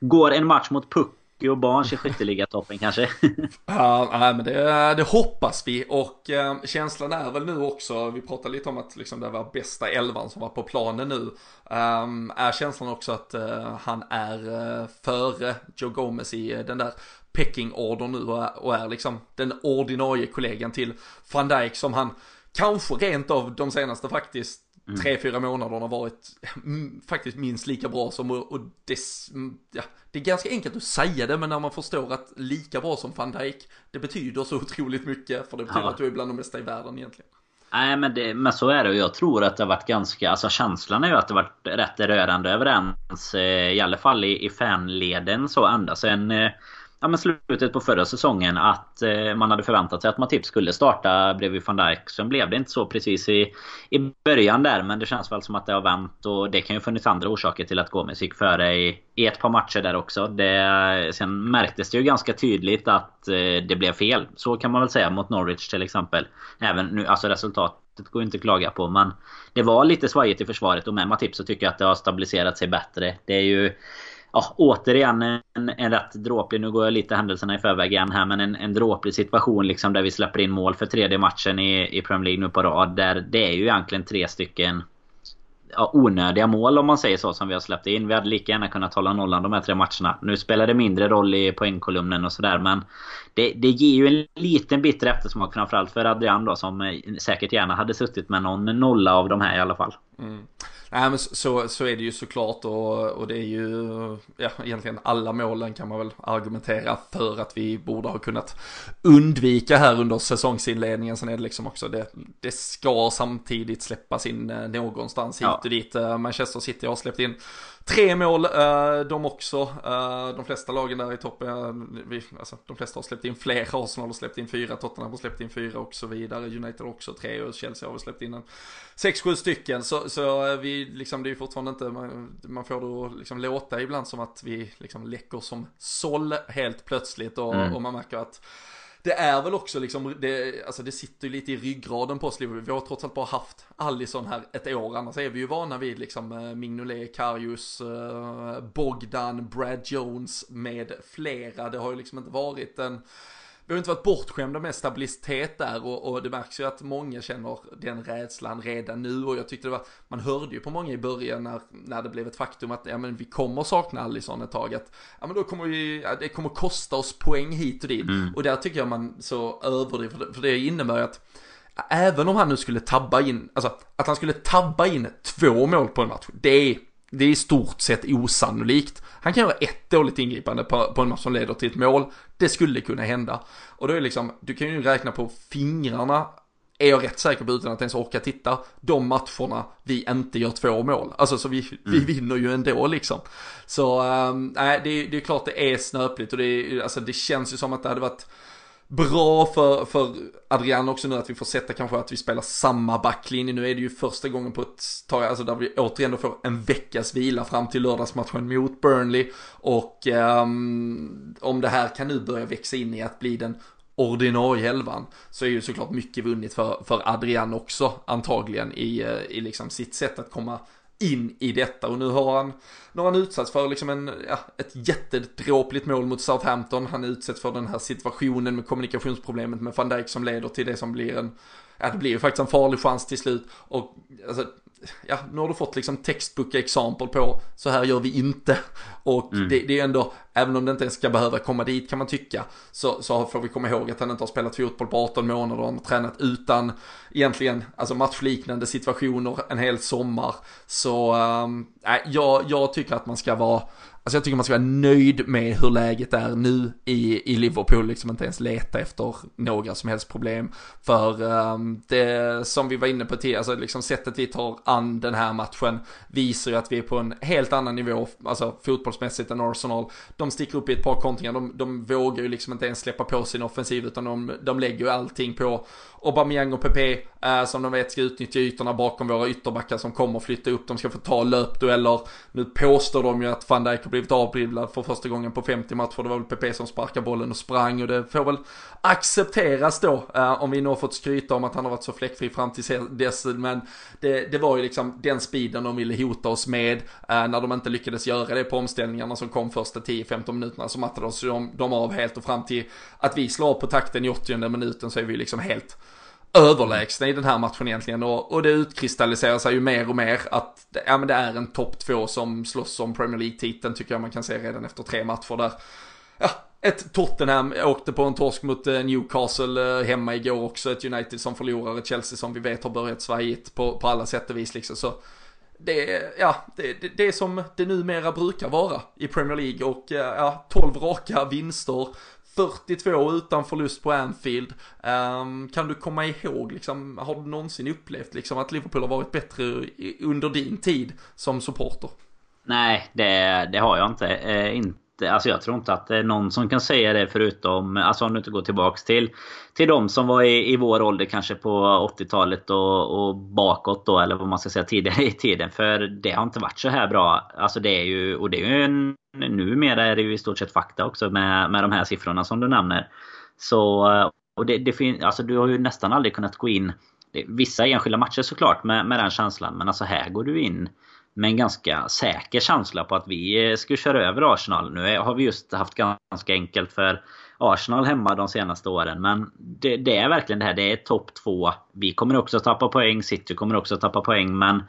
Går en match mot Pucke och Barns i skytteligatoppen kanske. ja, nej, men det, det, hoppas vi och eh, känslan är väl nu också, vi pratade lite om att liksom, det var bästa elvan som var på planen nu. Um, är känslan också att uh, han är uh, före Joe Gomez i uh, den där pecking-order nu och är, och är liksom den ordinarie kollegan till van Dijk som han kanske rent av de senaste faktiskt mm. tre, fyra månaderna varit mm, faktiskt minst lika bra som och det, mm, ja, det är ganska enkelt att säga det men när man förstår att lika bra som van Dijk det betyder så otroligt mycket för det betyder ja. att du är bland de bästa i världen egentligen. Nej men, det, men så är det och jag tror att det har varit ganska, alltså känslan är ju att det har varit rätt rörande överens eh, i alla fall i, i fanleden så ända sen eh, ja, men slutet på förra säsongen att eh, man hade förväntat sig att Matip skulle starta bredvid van Dijk. Sen blev det inte så precis i, i början där men det känns väl som att det har vänt och det kan ju funnits andra orsaker till att Gomes gick före i, i ett par matcher där också. Det, sen märktes det ju ganska tydligt att eh, det blev fel. Så kan man väl säga mot Norwich till exempel. Även nu, alltså resultatet går inte att klaga på men det var lite svajigt i försvaret och med Matip så tycker jag att det har stabiliserat sig bättre. Det är ju ja, återigen en, en rätt dråplig, nu går jag lite händelserna i förväg igen här, men en, en dråplig situation liksom där vi släpper in mål för tredje matchen i, i Premier League nu på rad. Där det är ju egentligen tre stycken ja, onödiga mål om man säger så som vi har släppt in. Vi hade lika gärna kunnat hålla nollan de här tre matcherna. Nu spelar det mindre roll i poängkolumnen och sådär men det, det ger ju en liten bitter eftersmak framförallt för Adrian då som eh, säkert gärna hade suttit med någon nolla av de här i alla fall. Mm. Nej men så, så är det ju såklart och, och det är ju, ja egentligen alla målen kan man väl argumentera för att vi borde ha kunnat undvika här under säsongsinledningen. Sen är det liksom också, det, det ska samtidigt släppas in eh, någonstans hit ja. och dit. Eh, Manchester City har släppt in Tre mål, uh, de också. Uh, de flesta lagen där i toppen, uh, vi, alltså, de flesta har släppt in fler. Arsenal har släppt in fyra, Tottenham har släppt in fyra och så vidare. United också tre och Chelsea har släppt in en sex, sju stycken. Så, så vi, liksom, det är fortfarande inte, man, man får det att liksom låta ibland som att vi liksom läcker som såll helt plötsligt och, mm. och man märker att det är väl också liksom, det, alltså det sitter ju lite i ryggraden på oss Liverpool. Vi har trots allt bara haft Allison här ett år, annars är vi ju vana vid liksom eh, Mignolet, Karius, eh, Bogdan, Brad Jones med flera. Det har ju liksom inte varit en vi har inte varit bortskämda med stabilitet där och, och, det märks ju att många känner den rädslan redan nu och jag tyckte det var, man hörde ju på många i början när, när det blev ett faktum att ja men vi kommer sakna Alisson ett tag att ja men då kommer vi, ja, det kommer kosta oss poäng hit och dit mm. och där tycker jag man så överdriver för, för det innebär ju att även om han nu skulle tabba in, alltså att han skulle tabba in två mål på en match, det är det är i stort sett osannolikt. Han kan göra ett dåligt ingripande på, på en match som leder till ett mål. Det skulle kunna hända. Och då är det liksom, du kan ju räkna på fingrarna, är jag rätt säker på utan att ens orka titta, de matcherna vi inte gör två mål. Alltså så vi, mm. vi vinner ju ändå liksom. Så ehm, nej, äh, det, det är klart det är snöpligt och det, alltså, det känns ju som att det hade varit bra för, för Adrian också nu att vi får sätta kanske att vi spelar samma backlinje. Nu är det ju första gången på ett tag, alltså där vi återigen då får en veckas vila fram till lördagsmatchen mot Burnley. Och um, om det här kan nu börja växa in i att bli den ordinarie elvan så är ju såklart mycket vunnit för, för Adrian också antagligen i, eh, i liksom sitt sätt att komma in i detta och nu har han, nu har han utsatts för liksom en, ja, ett jättedråpligt mål mot Southampton. Han är utsatt för den här situationen med kommunikationsproblemet med van Dijk som leder till det som blir en, ja det blir ju faktiskt en farlig chans till slut och alltså ja, nu har du fått liksom textbook exempel på så här gör vi inte. Och mm. det, det, är ändå, även om det inte ens ska behöva komma dit kan man tycka, så, så får vi komma ihåg att han inte har spelat fotboll på 18 månader, han har tränat utan egentligen, alltså matchliknande situationer en hel sommar. Så, äh, jag, jag tycker att man ska vara Alltså jag tycker man ska vara nöjd med hur läget är nu i, i Liverpool, liksom inte ens leta efter några som helst problem. För um, det som vi var inne på tidigare, alltså liksom sättet vi tar an den här matchen visar ju att vi är på en helt annan nivå, alltså fotbollsmässigt än Arsenal. De sticker upp i ett par kontringar, de, de vågar ju liksom inte ens släppa på sin offensiv utan de, de lägger ju allting på Aubameyang och Pepe eh, som de vet ska utnyttja ytorna bakom våra ytterbackar som kommer flytta upp. De ska få ta löpdueller. Nu påstår de ju att van Dijk har blivit avdribblad för första gången på 50 matcher. Det var väl Pepe som sparkade bollen och sprang och det får väl accepteras då. Eh, om vi nu har fått skryta om att han har varit så fläckfri fram till dess. Men det, det var ju liksom den speeden de ville hota oss med. Eh, när de inte lyckades göra det på omställningarna som kom första 10-15 minuterna så mattade oss de, de av helt och fram till att vi slår på takten i 80 minuten så är vi liksom helt överlägsna i den här matchen egentligen och, och det utkristalliserar sig ju mer och mer att ja, men det är en topp två som slåss om Premier League-titeln tycker jag man kan se redan efter tre matcher där. Ja, ett Tottenham åkte på en torsk mot eh, Newcastle eh, hemma igår också, ett United som förlorar, ett Chelsea som vi vet har börjat svajigt på, på alla sätt och vis liksom. Så det, ja, det, det, det är som det numera brukar vara i Premier League och eh, ja, 12 raka vinster 42 utan förlust på Anfield. Um, kan du komma ihåg, liksom, har du någonsin upplevt liksom, att Liverpool har varit bättre under din tid som supporter? Nej, det, det har jag inte. Eh, inte Alltså jag tror inte att det är någon som kan säga det förutom, alltså om du inte går tillbaks till Till de som var i, i vår ålder kanske på 80-talet och, och bakåt då eller vad man ska säga tidigare i tiden. För det har inte varit så här bra. Alltså det är ju, och det är ju en, numera är det ju i stort sett fakta också med, med de här siffrorna som du nämner. Så, och det, det finns, alltså du har ju nästan aldrig kunnat gå in Vissa enskilda matcher såklart med, med den känslan men alltså här går du in med en ganska säker känsla på att vi eh, skulle köra över Arsenal. Nu har vi just haft ganska enkelt för Arsenal hemma de senaste åren. Men det, det är verkligen det här. Det är topp två. Vi kommer också tappa poäng. City kommer också tappa poäng. Men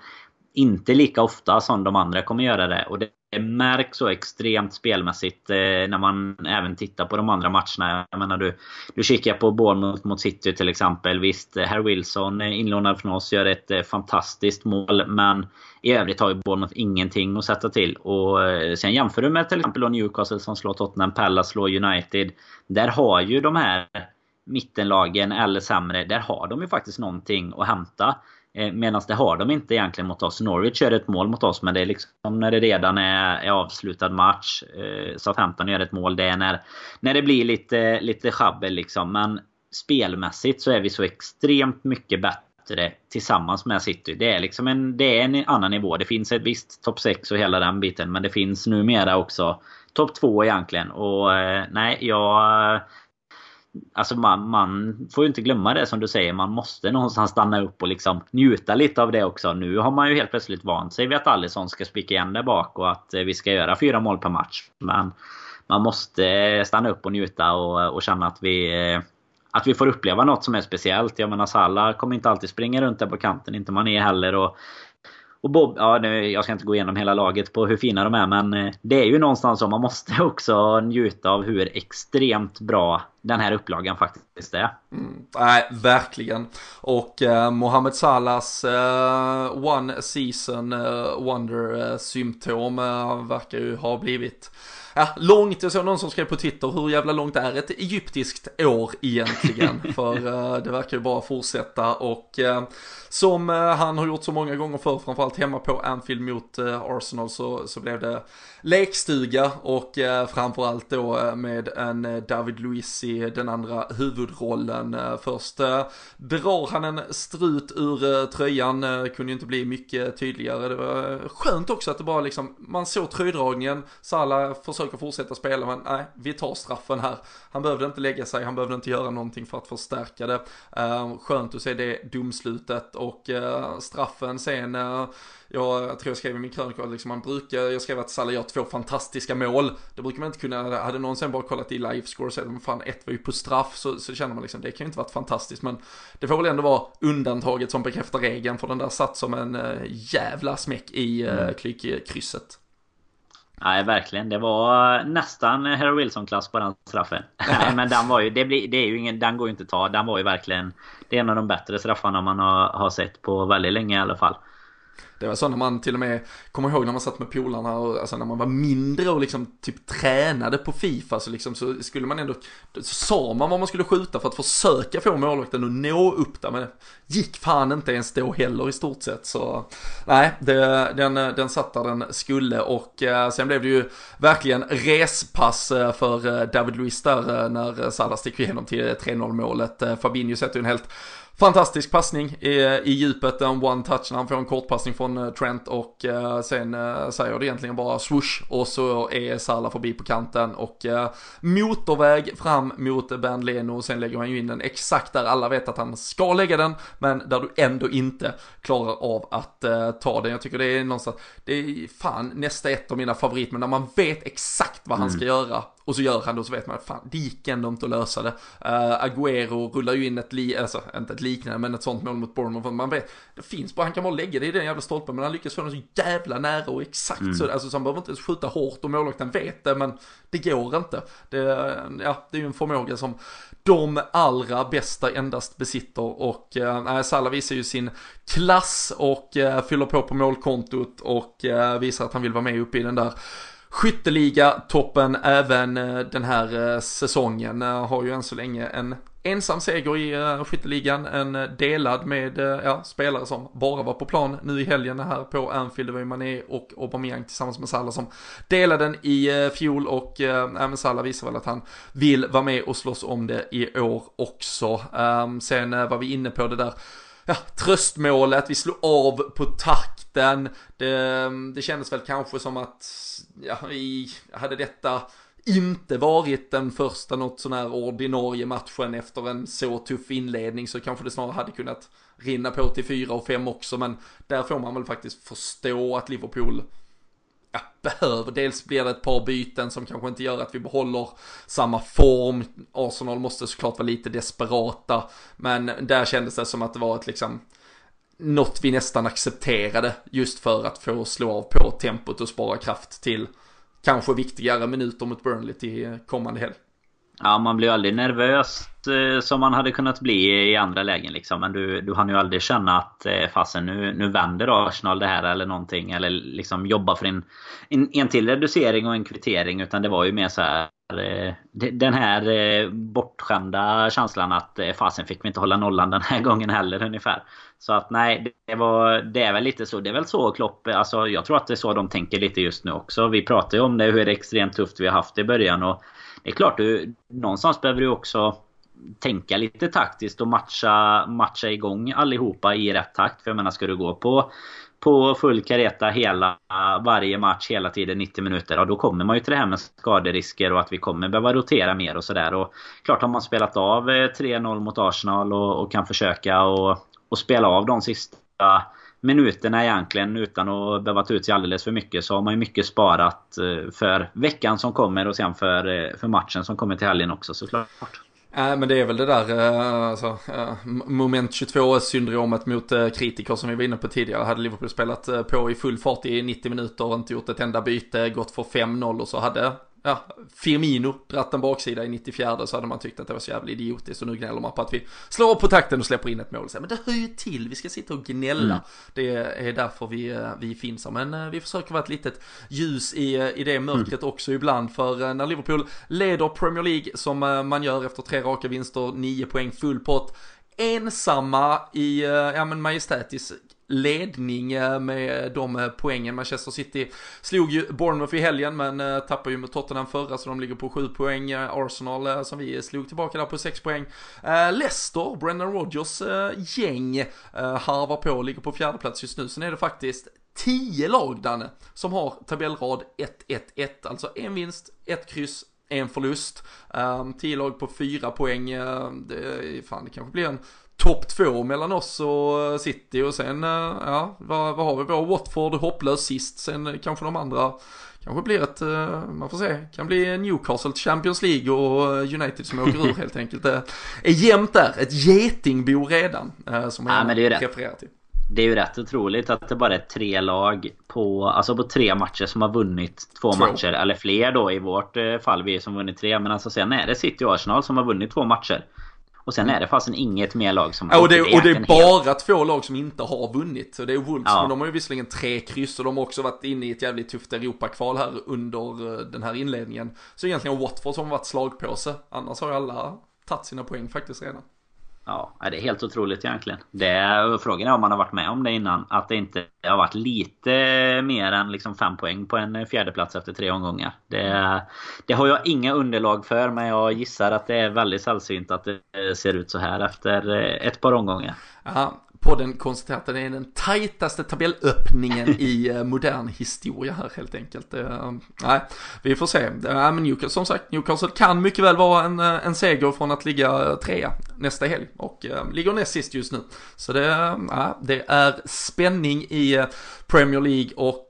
inte lika ofta som de andra kommer göra det. Och det märks så extremt spelmässigt eh, när man även tittar på de andra matcherna. Jag menar du, du kikar på Bournemouth mot City till exempel. Visst, eh, Herr Wilson eh, inlånad från oss gör ett eh, fantastiskt mål. Men i övrigt har ju Bournemouth ingenting att sätta till. Och eh, sen jämför du med till exempel Newcastle som slår Tottenham, Palace slår United. Där har ju de här mittenlagen eller sämre, där har de ju faktiskt någonting att hämta. Eh, Medan det har de inte egentligen mot oss. Norwich gör ett mål mot oss men det är liksom när det redan är, är avslutad match. Eh, Southampton gör ett mål. Det är när, när det blir lite, lite schabbel liksom. Men spelmässigt så är vi så extremt mycket bättre tillsammans med City. Det är liksom en, det är en annan nivå. Det finns ett visst topp 6 och hela den biten. Men det finns numera också topp 2 egentligen. Och eh, nej, jag Alltså man, man får ju inte glömma det som du säger. Man måste någonstans stanna upp och liksom njuta lite av det också. Nu har man ju helt plötsligt vant sig vid att Alisson ska spika igen där bak och att eh, vi ska göra fyra mål per match. Men man måste stanna upp och njuta och, och känna att vi eh, att vi får uppleva något som är speciellt. Jag menar Salah kommer inte alltid springa runt där på kanten. Inte man är heller. Och och Bob, ja nu, jag ska inte gå igenom hela laget på hur fina de är men eh, det är ju någonstans så man måste också njuta av hur extremt bra den här upplagan faktiskt är. Mm, nej, verkligen. Och eh, Mohamed Salahs eh, one season eh, wonder eh, symptom eh, verkar ju ha blivit ja, långt, jag såg någon som skrev på Twitter, hur jävla långt är ett egyptiskt år egentligen? För uh, det verkar ju bara fortsätta och uh, som uh, han har gjort så många gånger förr, framförallt hemma på Anfield mot Arsenal så, så blev det lekstuga och framförallt då med en David Luiz i den andra huvudrollen. Först drar han en strut ur tröjan, kunde ju inte bli mycket tydligare. Det var skönt också att det bara liksom, man såg tröjdragningen, Salah försöker fortsätta spela men nej, vi tar straffen här. Han behövde inte lägga sig, han behövde inte göra någonting för att förstärka det. Uh, skönt att se det domslutet och uh, straffen sen uh, jag tror jag skrev i min krönika liksom man brukar, jag skrev att Salah gör två fantastiska mål. Det brukar man inte kunna, hade någon sen bara kollat i livescore och sett att fan ett var ju på straff så, så känner man liksom det kan ju inte varit fantastiskt men det får väl ändå vara undantaget som bekräftar regeln för den där satt som en uh, jävla smäck i uh, mm. Nej verkligen. Det var nästan Harry Wilson-klass på den straffen. Nej men den var ju, det, blir, det är ju ingen, den går ju inte att ta. Den var ju verkligen Det är en av de bättre straffarna man har, har sett på väldigt länge i alla fall. Det var så när man till och med, kommer ihåg när man satt med polarna och alltså när man var mindre och liksom typ tränade på Fifa så liksom så skulle man ändå, så sa man vad man skulle skjuta för att försöka få målvakten att nå upp där men det gick fan inte ens då heller i stort sett så nej, det, den, den satt där den skulle och eh, sen blev det ju verkligen respass eh, för eh, David Luiz där eh, när Salah sticker igenom till 3-0 målet. Eh, Fabinho sätter ju en helt Fantastisk passning i, i djupet, en one touch när han får en kortpassning från eh, Trent och uh, sen uh, säger det egentligen bara swoosh och så är Salah förbi på kanten och uh, motorväg fram mot Ben Leno och sen lägger han ju in den exakt där alla vet att han ska lägga den men där du ändå inte klarar av att uh, ta den. Jag tycker det är någonstans, det är fan nästa ett av mina favorit men när man vet exakt vad han ska mm. göra och så gör han det och så vet man att fan, det gick ändå inte att lösa det. Uh, Agüero rullar ju in ett, li alltså inte ett liknande, men ett sånt mål mot Bournemouth. Man vet, det finns bara, han kan bara lägga det i den jävla stolpen, men han lyckas få den så jävla nära och exakt mm. så, alltså så han behöver inte skjuta hårt och målvakten vet det, men det går inte. Det, ja, det är ju en förmåga som de allra bästa endast besitter och äh, Salah visar ju sin klass och äh, fyller på på målkontot och äh, visar att han vill vara med uppe i den där Skytteliga-toppen även eh, den här eh, säsongen. Eh, har ju än så länge en ensam seger i skytteligan, en delad med ja, spelare som bara var på plan nu i helgen här på Anfield. Det var ju Mané och Aubameyang tillsammans med Salah som delade den i fjol och även Salah visar väl att han vill vara med och slåss om det i år också. Ehm, sen var vi inne på det där ja, tröstmålet, vi slog av på luften. Det, det kändes väl kanske som att, ja, i, hade detta inte varit den första något sån här ordinarie matchen efter en så tuff inledning så kanske det snarare hade kunnat rinna på till fyra och fem också men där får man väl faktiskt förstå att Liverpool ja, behöver. Dels blir det ett par byten som kanske inte gör att vi behåller samma form. Arsenal måste såklart vara lite desperata. Men där kändes det som att det var ett liksom något vi nästan accepterade just för att få slå av på tempot och spara kraft till kanske viktigare minuter mot Burnley till kommande helg. Ja, man blir aldrig nervös eh, som man hade kunnat bli i andra lägen liksom. Men du, du hann ju aldrig känna att eh, fasen nu, nu vänder Arsenal det här eller någonting. Eller liksom jobba för en, en, en till reducering och en kvittering. Utan det var ju mer så här Eh, den här eh, bortskämda känslan att eh, fasen fick vi inte hålla nollan den här gången heller ungefär. Så att nej, det, var, det är väl lite så. Det är väl så Klopp, alltså jag tror att det är så de tänker lite just nu också. Vi pratar ju om det, hur extremt tufft vi har haft i början. Och det är klart, du, någonstans behöver du också tänka lite taktiskt och matcha, matcha igång allihopa i rätt takt. För jag menar, ska du gå på, på full kareta hela, varje match hela tiden 90 minuter. Ja, då kommer man ju till det här med skaderisker och att vi kommer behöva rotera mer och sådär. Och klart har man spelat av eh, 3-0 mot Arsenal och, och kan försöka och, och spela av de sista minuterna egentligen utan att behöva ta ut sig alldeles för mycket så har man ju mycket sparat eh, för veckan som kommer och sen för, eh, för matchen som kommer till helgen också såklart. Nej men det är väl det där äh, alltså, äh, moment 22 syndromet mot kritiker som vi var inne på tidigare. Hade Liverpool spelat på i full fart i 90 minuter och inte gjort ett enda byte, gått för 5-0 och så hade ja, Firmino dratt en baksida i 94 så hade man tyckt att det var så jävla idiotiskt och nu gnäller man på att vi slår på takten och släpper in ett mål. Men det hör ju till, vi ska sitta och gnälla. Mm. Det är därför vi, eh, vi finns här. Men eh, vi försöker vara ett litet ljus i, eh, i det mörkret mm. också ibland. För när Liverpool leder Premier League som man gör efter tre raka vinster, nio poäng full pott ensamma i ja, men majestätisk ledning med de eh, poängen. Manchester City slog ju Bournemouth i helgen men eh, tappade ju med Tottenham förra så de ligger på 7 poäng. Eh, Arsenal som vi slog tillbaka där på 6 poäng. Leicester, Brendan Rodgers gäng harvar på och ligger på fjärde plats just nu. Sen är det faktiskt 10 lag Danne som har tabellrad 1-1-1, alltså en vinst, ett kryss, en förlust. Ehm, 10 lag på 4 poäng, ehm, det, fan det kanske blir en topp två mellan oss och City och sen, eh, ja, vad, vad har vi då? Watford hopplös sist, sen kanske de andra kanske blir ett, eh, man får se, kan bli Newcastle Champions League och United som åker ur helt enkelt. Det är jämnt där, ett getingbo redan eh, som jag ja, refererar till. Det är ju rätt otroligt att det bara är tre lag på, alltså på tre matcher som har vunnit två, två. matcher. Eller fler då i vårt fall, vi som vunnit tre. Men alltså sen är det City och Arsenal som har vunnit två matcher. Och sen är det fasen inget mer lag som har ja, och det, och det är bara helt... två lag som inte har vunnit. Så det är Wolves, ja. men de har ju visserligen tre kryss och de har också varit inne i ett jävligt tufft Europakval här under eh, den här inledningen. Så egentligen Watford som har varit slagpåse. Annars har ju alla tagit sina poäng faktiskt redan. Ja, det är helt otroligt egentligen. Det, frågan är om man har varit med om det innan. Att det inte har varit lite mer än liksom fem poäng på en fjärdeplats efter tre omgångar. Det, det har jag inga underlag för men jag gissar att det är väldigt sällsynt att det ser ut så här efter ett par omgångar. Ja, podden konstaterar att det är den tajtaste tabellöppningen i eh, modern historia här helt enkelt. Uh, nej, vi får se. Uh, men Newcastle, som sagt, Newcastle kan mycket väl vara en, en seger från att ligga trea nästa helg och uh, ligger näst sist just nu. Så det, uh, det är spänning i Premier League och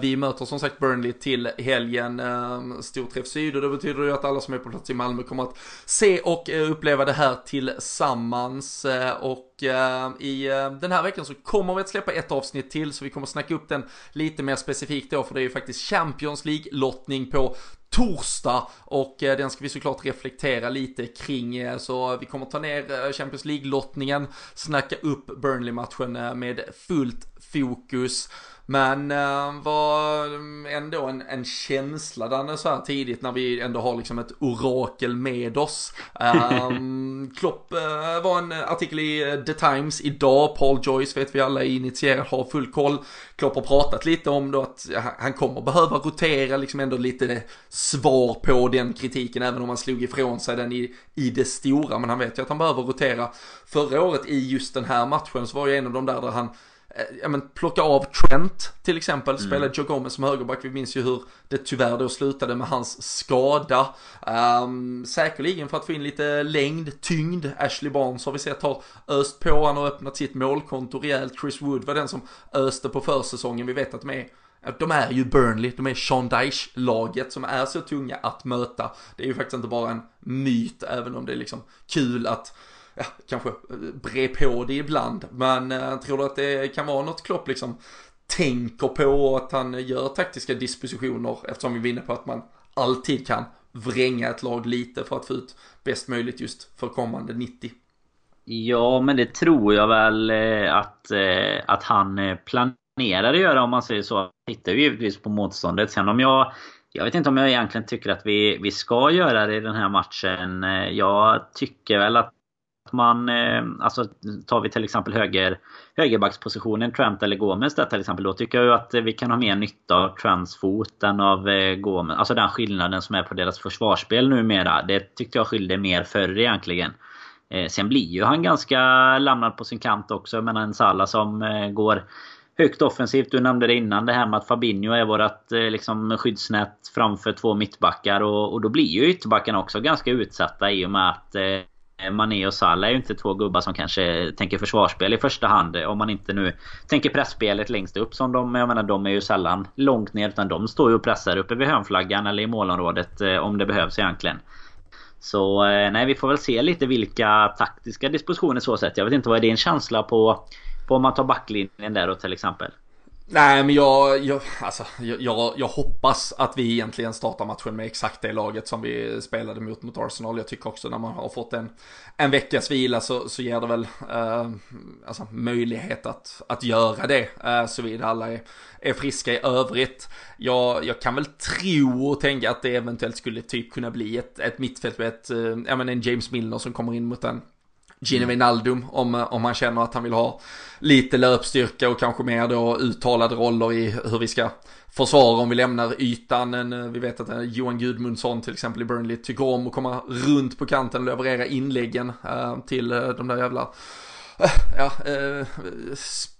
vi möter som sagt Burnley till helgen. Uh, Storträff Syd och det betyder ju att alla som är på plats i Malmö kommer att se och uppleva det här tillsammans. Och Eh, i eh, den här veckan så kommer vi att släppa ett avsnitt till så vi kommer att snacka upp den lite mer specifikt då för det är ju faktiskt Champions League-lottning på torsdag och eh, den ska vi såklart reflektera lite kring. Så vi kommer ta ner Champions League-lottningen, snacka upp Burnley-matchen med fullt fokus. Men äh, var ändå en, en känsla där så här tidigt när vi ändå har liksom ett orakel med oss. Ähm, Klopp äh, var en artikel i The Times idag, Paul Joyce vet vi alla är initierad, har full koll. Klopp har pratat lite om då att han kommer behöva rotera liksom ändå lite svar på den kritiken även om han slog ifrån sig den i, i det stora. Men han vet ju att han behöver rotera. Förra året i just den här matchen så var ju en av de där där han Eh, ja men plocka av Trent till exempel, mm. spela Joe Gomez som högerback. Vi minns ju hur det tyvärr då slutade med hans skada. Um, säkerligen för att få in lite längd, tyngd. Ashley Barnes har vi sett har öst på, han har öppnat sitt målkonto rejält. Chris Wood var den som öste på försäsongen. Vi vet att de är de är ju Burnley, de är Sean Dyche-laget som är så tunga att möta. Det är ju faktiskt inte bara en myt, även om det är liksom kul att ja, kanske eh, bre på det ibland. Men eh, tror du att det kan vara något Klopp liksom tänker på att han gör taktiska dispositioner eftersom vi vinner på att man alltid kan vränga ett lag lite för att få ut bäst möjligt just för kommande 90. Ja, men det tror jag väl eh, att, eh, att han planerar att göra om man säger så. Tittar ju givetvis på motståndet. Sen om jag jag vet inte om jag egentligen tycker att vi, vi ska göra det i den här matchen. Jag tycker väl att man, eh, alltså tar vi till exempel höger, högerbackspositionen, Trent eller Gomes där till exempel. Då tycker jag ju att vi kan ha mer nytta av Trents fot än av eh, Gomes. Alltså den skillnaden som är på deras försvarsspel numera. Det tyckte jag skilde mer förr egentligen. Eh, sen blir ju han ganska lämnad på sin kant också. Jag menar en Salah som går högt offensivt. Du nämnde det innan det här med att Fabinho är vårt liksom, skyddsnät framför två mittbackar. Och, och då blir ju ytterbackarna också ganska utsatta i och med att Eh, Eh, Mané och Salah är ju inte två gubbar som kanske tänker försvarsspel i första hand. Eh, om man inte nu tänker pressspelet längst upp som de, jag menar de är ju sällan långt ner utan de står ju och pressar uppe vid hörnflaggan eller i målområdet eh, om det behövs egentligen. Så nej, vi får väl se lite vilka taktiska dispositioner så sett. Jag vet inte vad är din känsla på, på om man tar backlinjen där då till exempel? Nej men jag, jag, alltså, jag, jag, hoppas att vi egentligen startar matchen med exakt det laget som vi spelade mot mot Arsenal. Jag tycker också när man har fått en, en veckas vila så, så ger det väl eh, alltså, möjlighet att, att göra det. Eh, såvida alla är, är friska i övrigt. Jag, jag kan väl tro och tänka att det eventuellt skulle typ kunna bli ett, ett mittfält med ett, eh, en James Milner som kommer in mot en Gino Wijnaldum om, om han känner att han vill ha lite löpstyrka och kanske mer då uttalade roller i hur vi ska försvara om vi lämnar ytan. En, vi vet att Johan Gudmundsson till exempel i Burnley tycker om att komma runt på kanten och leverera inläggen till de där jävla Eh, ja, eh,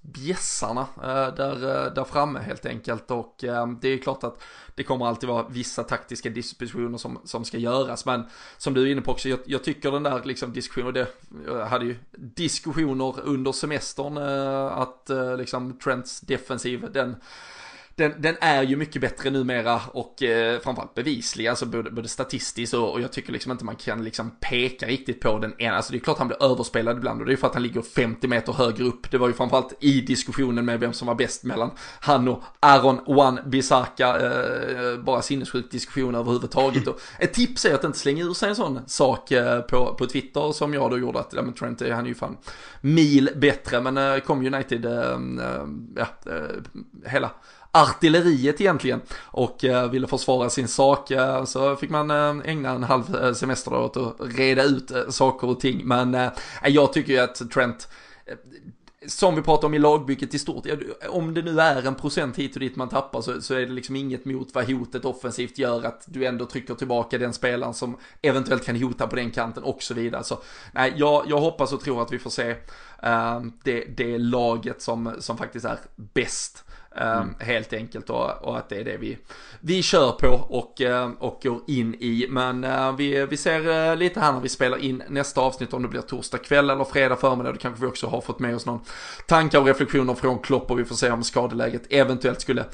bjässarna eh, där, eh, där framme helt enkelt. Och eh, det är klart att det kommer alltid vara vissa taktiska dispositioner som, som ska göras. Men som du är inne på också, jag, jag tycker den där liksom diskussionen, det, jag hade ju diskussioner under semestern eh, att liksom Trents defensiv, den den, den är ju mycket bättre numera och eh, framförallt bevislig, alltså både, både statistiskt och, och jag tycker liksom inte man kan liksom peka riktigt på den ena, alltså det är klart han blir överspelad ibland och det är för att han ligger 50 meter högre upp. Det var ju framförallt i diskussionen med vem som var bäst mellan han och Aaron Wan Bissaka, eh, bara sinnessjuk diskussion överhuvudtaget. Och ett tips är att inte slänga ur sig en sån sak eh, på, på Twitter som jag då gjorde att, ja men Trent, han är ju fan mil bättre, men eh, kom United, eh, eh, ja, eh, hela artilleriet egentligen och eh, ville försvara sin sak eh, så fick man eh, ägna en halv semester åt att reda ut saker och ting. Men jag tycker ju att Trent som vi pratar om i lagbygget i stort, om det nu är en procent hit och dit man tappar så, så, är det liksom inget mot vad hotet offensivt gör att du ändå trycker tillbaka den spelaren som eventuellt kan hota på den kanten och så vidare. Så nej, jag, jag hoppas och tror att vi får se uh, det, det laget som, som faktiskt är bäst. Mm. Ehm, helt enkelt och, och, att det är det vi, vi kör på och, eh, och går in i. Men uh, vi, vi ser uh, lite här när vi spelar in nästa avsnitt om det blir torsdag kväll eller fredag förmiddag. Då kanske vi också har fått med oss någon tankar och reflektioner från Klopp och vi får se om skadeläget eventuellt skulle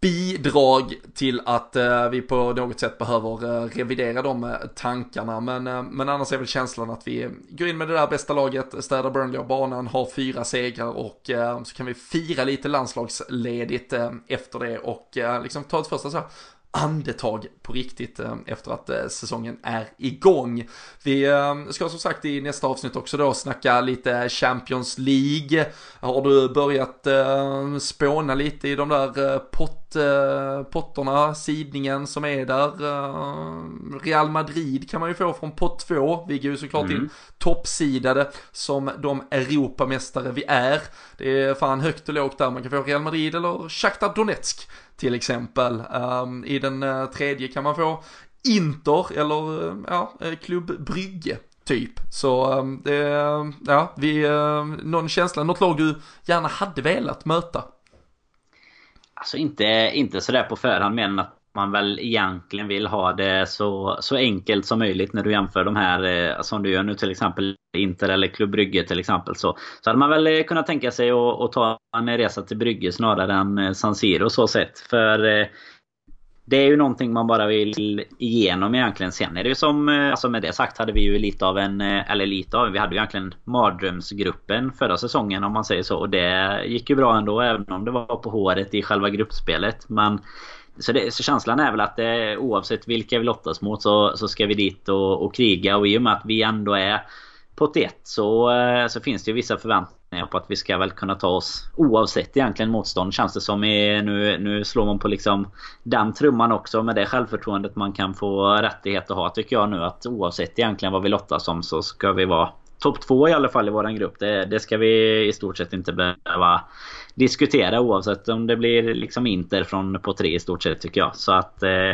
bidrag till att eh, vi på något sätt behöver eh, revidera de eh, tankarna. Men, eh, men annars är väl känslan att vi går in med det där bästa laget, städar Burnley av banan, har fyra segrar och eh, så kan vi fira lite landslagsledigt eh, efter det och liksom ta ett första så här andetag på riktigt efter att säsongen är igång. Vi ska som sagt i nästa avsnitt också då snacka lite Champions League. Har du börjat spåna lite i de där pott, potterna, sidningen som är där? Real Madrid kan man ju få från pott 2. Vi går ju såklart mm. in toppsidade som de Europamästare vi är. Det är fan högt och lågt där. Man kan få Real Madrid eller Shakhtar Donetsk till exempel. Um, I den uh, tredje kan man få Inter eller uh, ja, eh, Klubb Brygge typ. Så det, ja, vi, någon känsla, något lag du gärna hade velat möta? Alltså inte, inte sådär på förhand men att man väl egentligen vill ha det så, så enkelt som möjligt när du jämför de här eh, alltså, som du gör nu till exempel Inter eller Klubb Brygge till exempel. Så, så hade man väl eh, kunnat tänka sig att, att ta en resa till Brygge snarare än eh, San Siro så sett. För eh, det är ju någonting man bara vill igenom egentligen. Sen är det ju som, eh, alltså med det sagt hade vi ju lite av en, eh, eller lite av, vi hade ju egentligen mardrömsgruppen förra säsongen om man säger så. Och det gick ju bra ändå även om det var på håret i själva gruppspelet. Men så, det, så känslan är väl att det, oavsett vilka vi lottas mot så, så ska vi dit och, och kriga. Och i och med att vi ändå är på ett så, eh, så finns det ju vissa förväntningar på att vi ska väl kunna ta oss oavsett egentligen motstånd känns det som. Är, nu, nu slår man på liksom den trumman också med det självförtroendet man kan få rättighet att ha tycker jag nu att oavsett egentligen vad vi lottas om så ska vi vara topp två i alla fall i våran grupp. Det, det ska vi i stort sett inte behöva diskutera oavsett om det blir liksom Inter från på tre i stort sett tycker jag. Så att eh,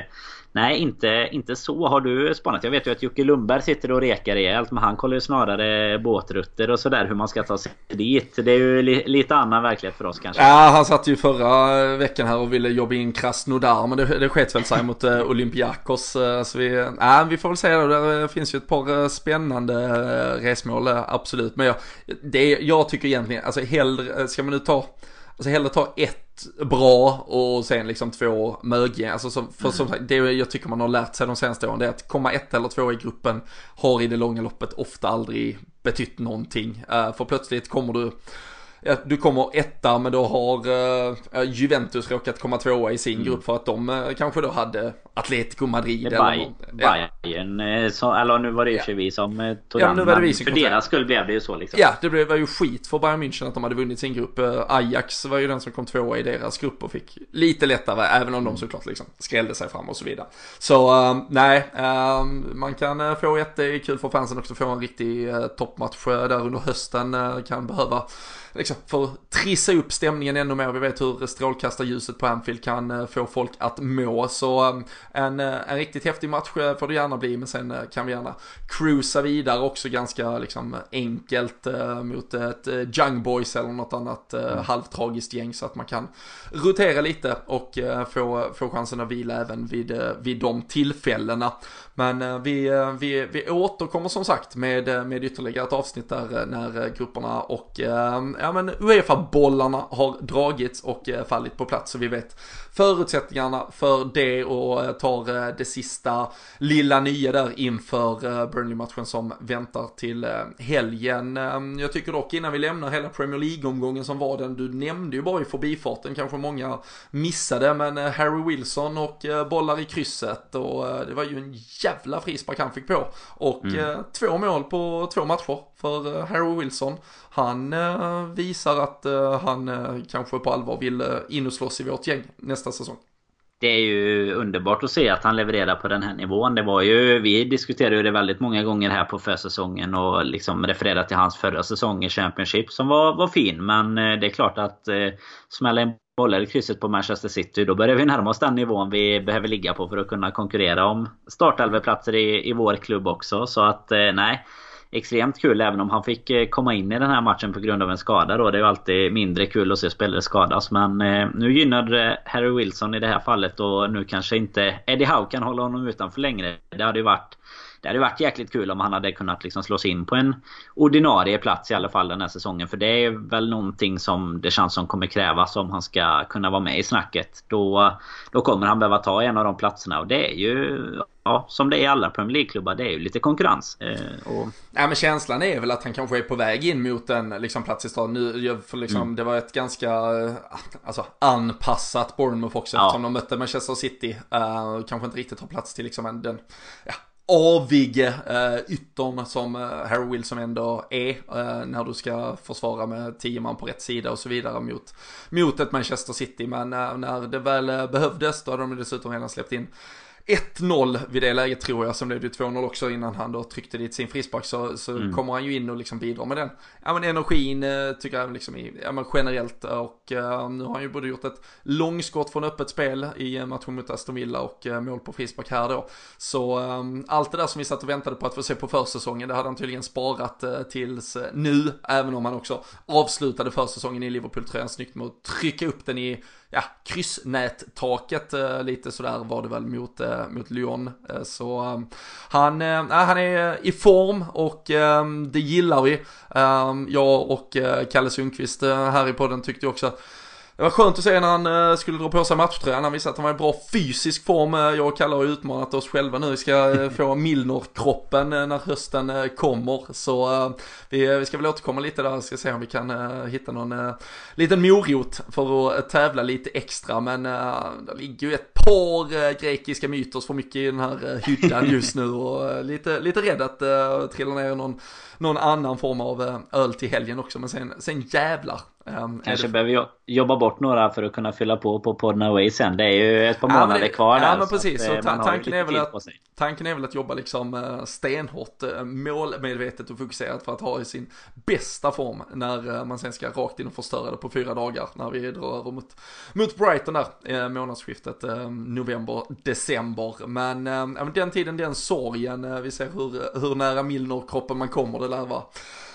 Nej, inte, inte så har du spanat. Jag vet ju att Jocke Lundberg sitter och rekar rejält. Men han kollar ju snarare båtrutter och sådär. Hur man ska ta sig dit. Det är ju li, lite annan verklighet för oss kanske. Ja, han satt ju förra veckan här och ville jobba in Krasnodar. Men det, det sket väl sig mot eh, Olympiakos. Eh, så vi, ja, vi får väl se det. Det finns ju ett par eh, spännande resmål. absolut. Men jag, det, jag tycker egentligen, alltså hellre, ska man nu ta Alltså hellre ta ett bra och sen liksom två mögiga. Alltså så, för som sagt, det jag tycker man har lärt sig de senaste åren det är att komma ett eller två i gruppen har i det långa loppet ofta aldrig betytt någonting. Uh, för plötsligt kommer du du kommer etta men då har uh, Juventus råkat komma tvåa i sin mm. grupp för att de uh, kanske då hade Atletico Madrid eller Bayern, ja. Eh, så, eller nu var det ju vi som eh, tog ja. Nu var det vi som för deras skull blev det ju så liksom. Ja, det blev, var ju skit för Bayern München att de hade vunnit sin grupp. Ajax var ju den som kom tvåa i deras grupp och fick lite lättare, även om de såklart liksom skrällde sig fram och så vidare. Så uh, nej, uh, man kan få ett, det är kul för fansen också, få en riktig toppmatch där under hösten. kan behöva liksom, för att trissa upp stämningen ännu mer. Vi vet hur strålkastarljuset på Anfield kan få folk att må. Så um, en, uh, en riktigt häftig match uh, får det gärna bli. Men sen kan vi gärna cruisa vidare också ganska liksom, enkelt mot ett Young Boys eller något annat mm. halvtragiskt gäng. Så att man kan rotera lite och få, få chansen att vila även vid, vid de tillfällena. Men vi, vi, vi återkommer som sagt med, med ytterligare ett avsnitt där när grupperna och ja men Uefa-bollarna har dragits och fallit på plats så vi vet förutsättningarna för det och tar det sista lilla nya där inför Burnley-matchen som väntar till helgen. Jag tycker dock innan vi lämnar hela Premier League-omgången som var den du nämnde ju bara i förbifarten kanske många missade men Harry Wilson och bollar i krysset och det var ju en jävla frispark han fick på och mm. två mål på två matcher för Harry Wilson. Han visar att han kanske på allvar vill in och slåss i vårt gäng nästa säsong. Det är ju underbart att se att han levererar på den här nivån. Det var ju, vi diskuterade ju det väldigt många gånger här på försäsongen och liksom refererade till hans förra säsong i Championship som var, var fin. Men eh, det är klart att eh, smälla en bollar i krysset på Manchester City. Då börjar vi närma oss den nivån vi behöver ligga på för att kunna konkurrera om startelveplatser i, i vår klubb också. Så att eh, nej extremt kul även om han fick eh, komma in i den här matchen på grund av en skada då. Det är ju alltid mindre kul att se spelare skadas. Men eh, nu gynnade eh, Harry Wilson i det här fallet och nu kanske inte Eddie Howe kan hålla honom utanför längre. Det hade ju varit det hade varit jäkligt kul om han hade kunnat liksom slå sig in på en ordinarie plats i alla fall den här säsongen. För det är väl någonting som det känns som kommer krävas om han ska kunna vara med i snacket. Då, då kommer han behöva ta en av de platserna och det är ju ja, som det är i alla Premier League-klubbar, det är ju lite konkurrens. Eh, och... Ja, men känslan är väl att han kanske är på väg in mot en liksom, plats i staden. Nu, för liksom, mm. Det var ett ganska eh, alltså, anpassat Bournemouth också eftersom ja. de mötte Manchester City. Uh, kanske inte riktigt har plats till liksom, en, den ja, avige uh, yttern som uh, Harry Wilson ändå är uh, när du ska försvara med tio man på rätt sida och så vidare mot, mot ett Manchester City. Men uh, när det väl behövdes då hade de dessutom redan släppt in 1-0 vid det läget tror jag, sen blev det 2-0 också innan han då tryckte dit sin frispark så, så mm. kommer han ju in och liksom bidrar med den. Ja men energin eh, tycker jag liksom i, ja men generellt och uh, nu har han ju både gjort ett långskott från öppet spel i matchen mot Aston Villa och uh, mål på frispark här då. Så um, allt det där som vi satt och väntade på att få se på försäsongen det hade han tydligen sparat uh, tills nu, även om han också avslutade försäsongen i Liverpool-tröjan snyggt med att trycka upp den i ja, kryssnättaket eh, lite sådär var det väl mot, eh, mot Lyon. Eh, så ehm, han, han är i form och ehm, det gillar vi. Ehm, jag och Kalle Sundqvist här i podden tyckte också det var skönt att se när han uh, skulle dra på sig matchtröjan. Han visade att han var i bra fysisk form. Uh, jag och Kalle har utmanat oss själva nu. Vi ska uh, få Milner-kroppen när hösten kommer. Så vi, vi ska väl återkomma lite där. Ska se om vi kan hitta någon liten morot för att tävla lite extra. Men det ligger ju ett par grekiska myter för mycket i den här hyddan just nu. Och lite, lite rädd att trilla ner någon, någon annan form av öl till helgen också. Men sen, sen jävlar Um, Kanske det... behöver jag jobba bort några för att kunna fylla på på Podden Away sen. Det är ju ett par ja, månader det, kvar där. Ja men precis. Så, så ta tanken, är väl att, tanken är väl att jobba liksom uh, stenhårt, uh, målmedvetet och fokuserat för att ha i sin bästa form när man sen ska rakt in och förstöra det på fyra dagar när vi drar över mot, mot Brighton där månadsskiftet november-december. Men den tiden, den sorgen, vi ser hur, hur nära Milner-kroppen man kommer. Det lär vara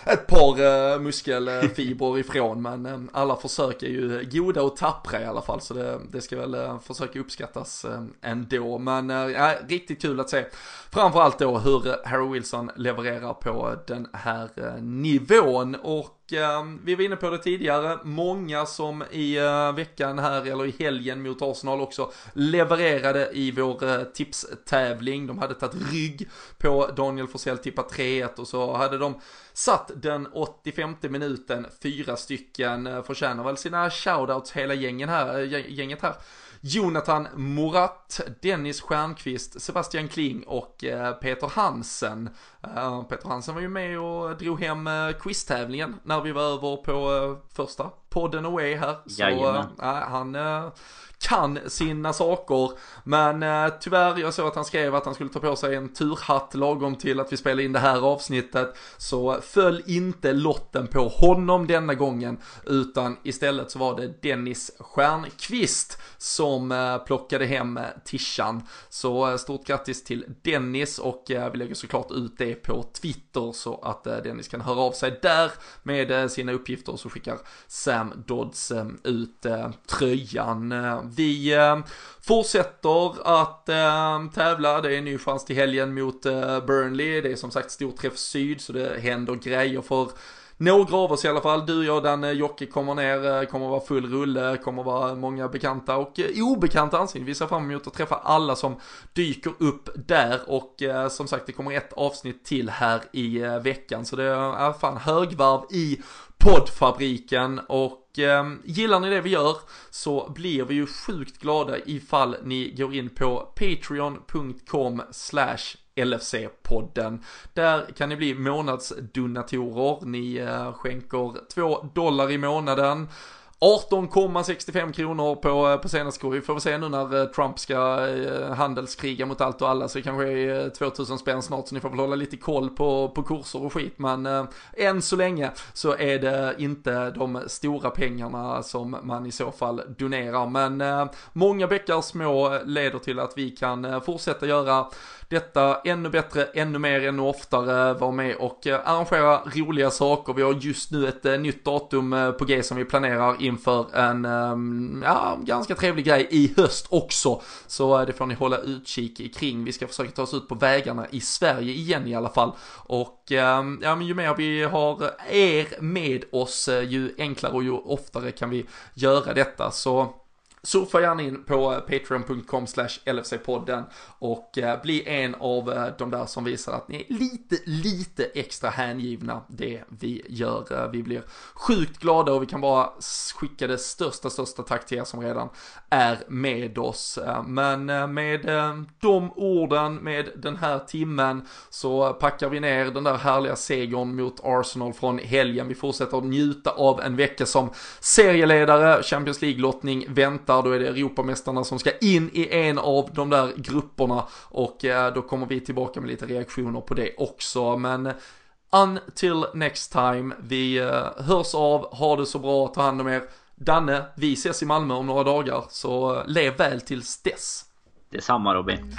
ett par eh, uh, muskelfibrer ifrån men eh, alla försök är ju goda och tappra i alla fall så det, det ska väl eh, försöka uppskattas ändå. Men ja, riktigt kul att se framförallt då hur Harry Wilson levererar på den här eh, nivån och ehm, vi var inne på det tidigare, många som i eh, veckan här eller i helgen mot Arsenal också levererade i vår eh, tipstävling. De hade tagit rygg på Daniel Forsell tippat 3-1 och så hade de satt den 85 minuten, fyra stycken, eh, förtjänar väl sina shoutouts hela gängen här, gänget här. Jonathan Morat, Dennis Stjernqvist, Sebastian Kling och eh, Peter Hansen. Peter Hansen var ju med och drog hem quiztävlingen när vi var över på första podden away här. Så Jajamän. han kan sina saker. Men eh, tyvärr, jag såg att han skrev att han skulle ta på sig en turhatt lagom till att vi spelade in det här avsnittet. Så föll inte lotten på honom denna gången, utan istället så var det Dennis Stjernqvist som eh, plockade hem eh, tishan. Så eh, stort grattis till Dennis och eh, vi lägger såklart ut det på Twitter så att eh, Dennis kan höra av sig där med eh, sina uppgifter så skickar Sam Dodds eh, ut tröjan vi eh, fortsätter att eh, tävla. Det är en ny chans till helgen mot eh, Burnley. Det är som sagt storträff syd så det händer grejer för några av oss i alla fall, du, jag, Danne, Jocke kommer ner, kommer vara full rulle, kommer vara många bekanta och obekanta ansikten. Vi ser fram emot att träffa alla som dyker upp där och som sagt det kommer ett avsnitt till här i veckan så det är fan högvarv i poddfabriken och eh, gillar ni det vi gör så blir vi ju sjukt glada ifall ni går in på patreon.com slash LFC-podden. Där kan ni bli månadsdonatorer. Ni eh, skänker 2 dollar i månaden 18,65 kronor på, eh, på senaste kurs. Vi får väl se nu när eh, Trump ska eh, handelskriga mot allt och alla så det kanske är 2000 spänn snart så ni får väl hålla lite koll på, på kurser och skit men eh, än så länge så är det inte de stora pengarna som man i så fall donerar men eh, många bäckar små leder till att vi kan fortsätta göra detta ännu bättre, ännu mer, ännu oftare, vara med och arrangera roliga saker. Vi har just nu ett nytt datum på G som vi planerar inför en um, ja, ganska trevlig grej i höst också. Så eh, det får ni hålla utkik kring. Vi ska försöka ta oss ut på vägarna i Sverige igen i alla fall. Och um, ja, men ju mer vi har er med oss, eh, ju enklare och ju oftare kan vi göra detta. Så Surfa gärna in på eh, patreon.com LFC-podden och eh, bli en av eh, de där som visar att ni är lite, lite extra hängivna det vi gör. Vi blir sjukt glada och vi kan bara skicka det största, största tack till er som redan är med oss. Men med de orden, med den här timmen så packar vi ner den där härliga segern mot Arsenal från helgen. Vi fortsätter att njuta av en vecka som serieledare, Champions League-lottning väntar där. då är det Europamästarna som ska in i en av de där grupperna och eh, då kommer vi tillbaka med lite reaktioner på det också. Men eh, until next time, vi eh, hörs av, ha det så bra, ta hand om er. Danne, vi ses i Malmö om några dagar, så lev väl tills dess. Detsamma Robin.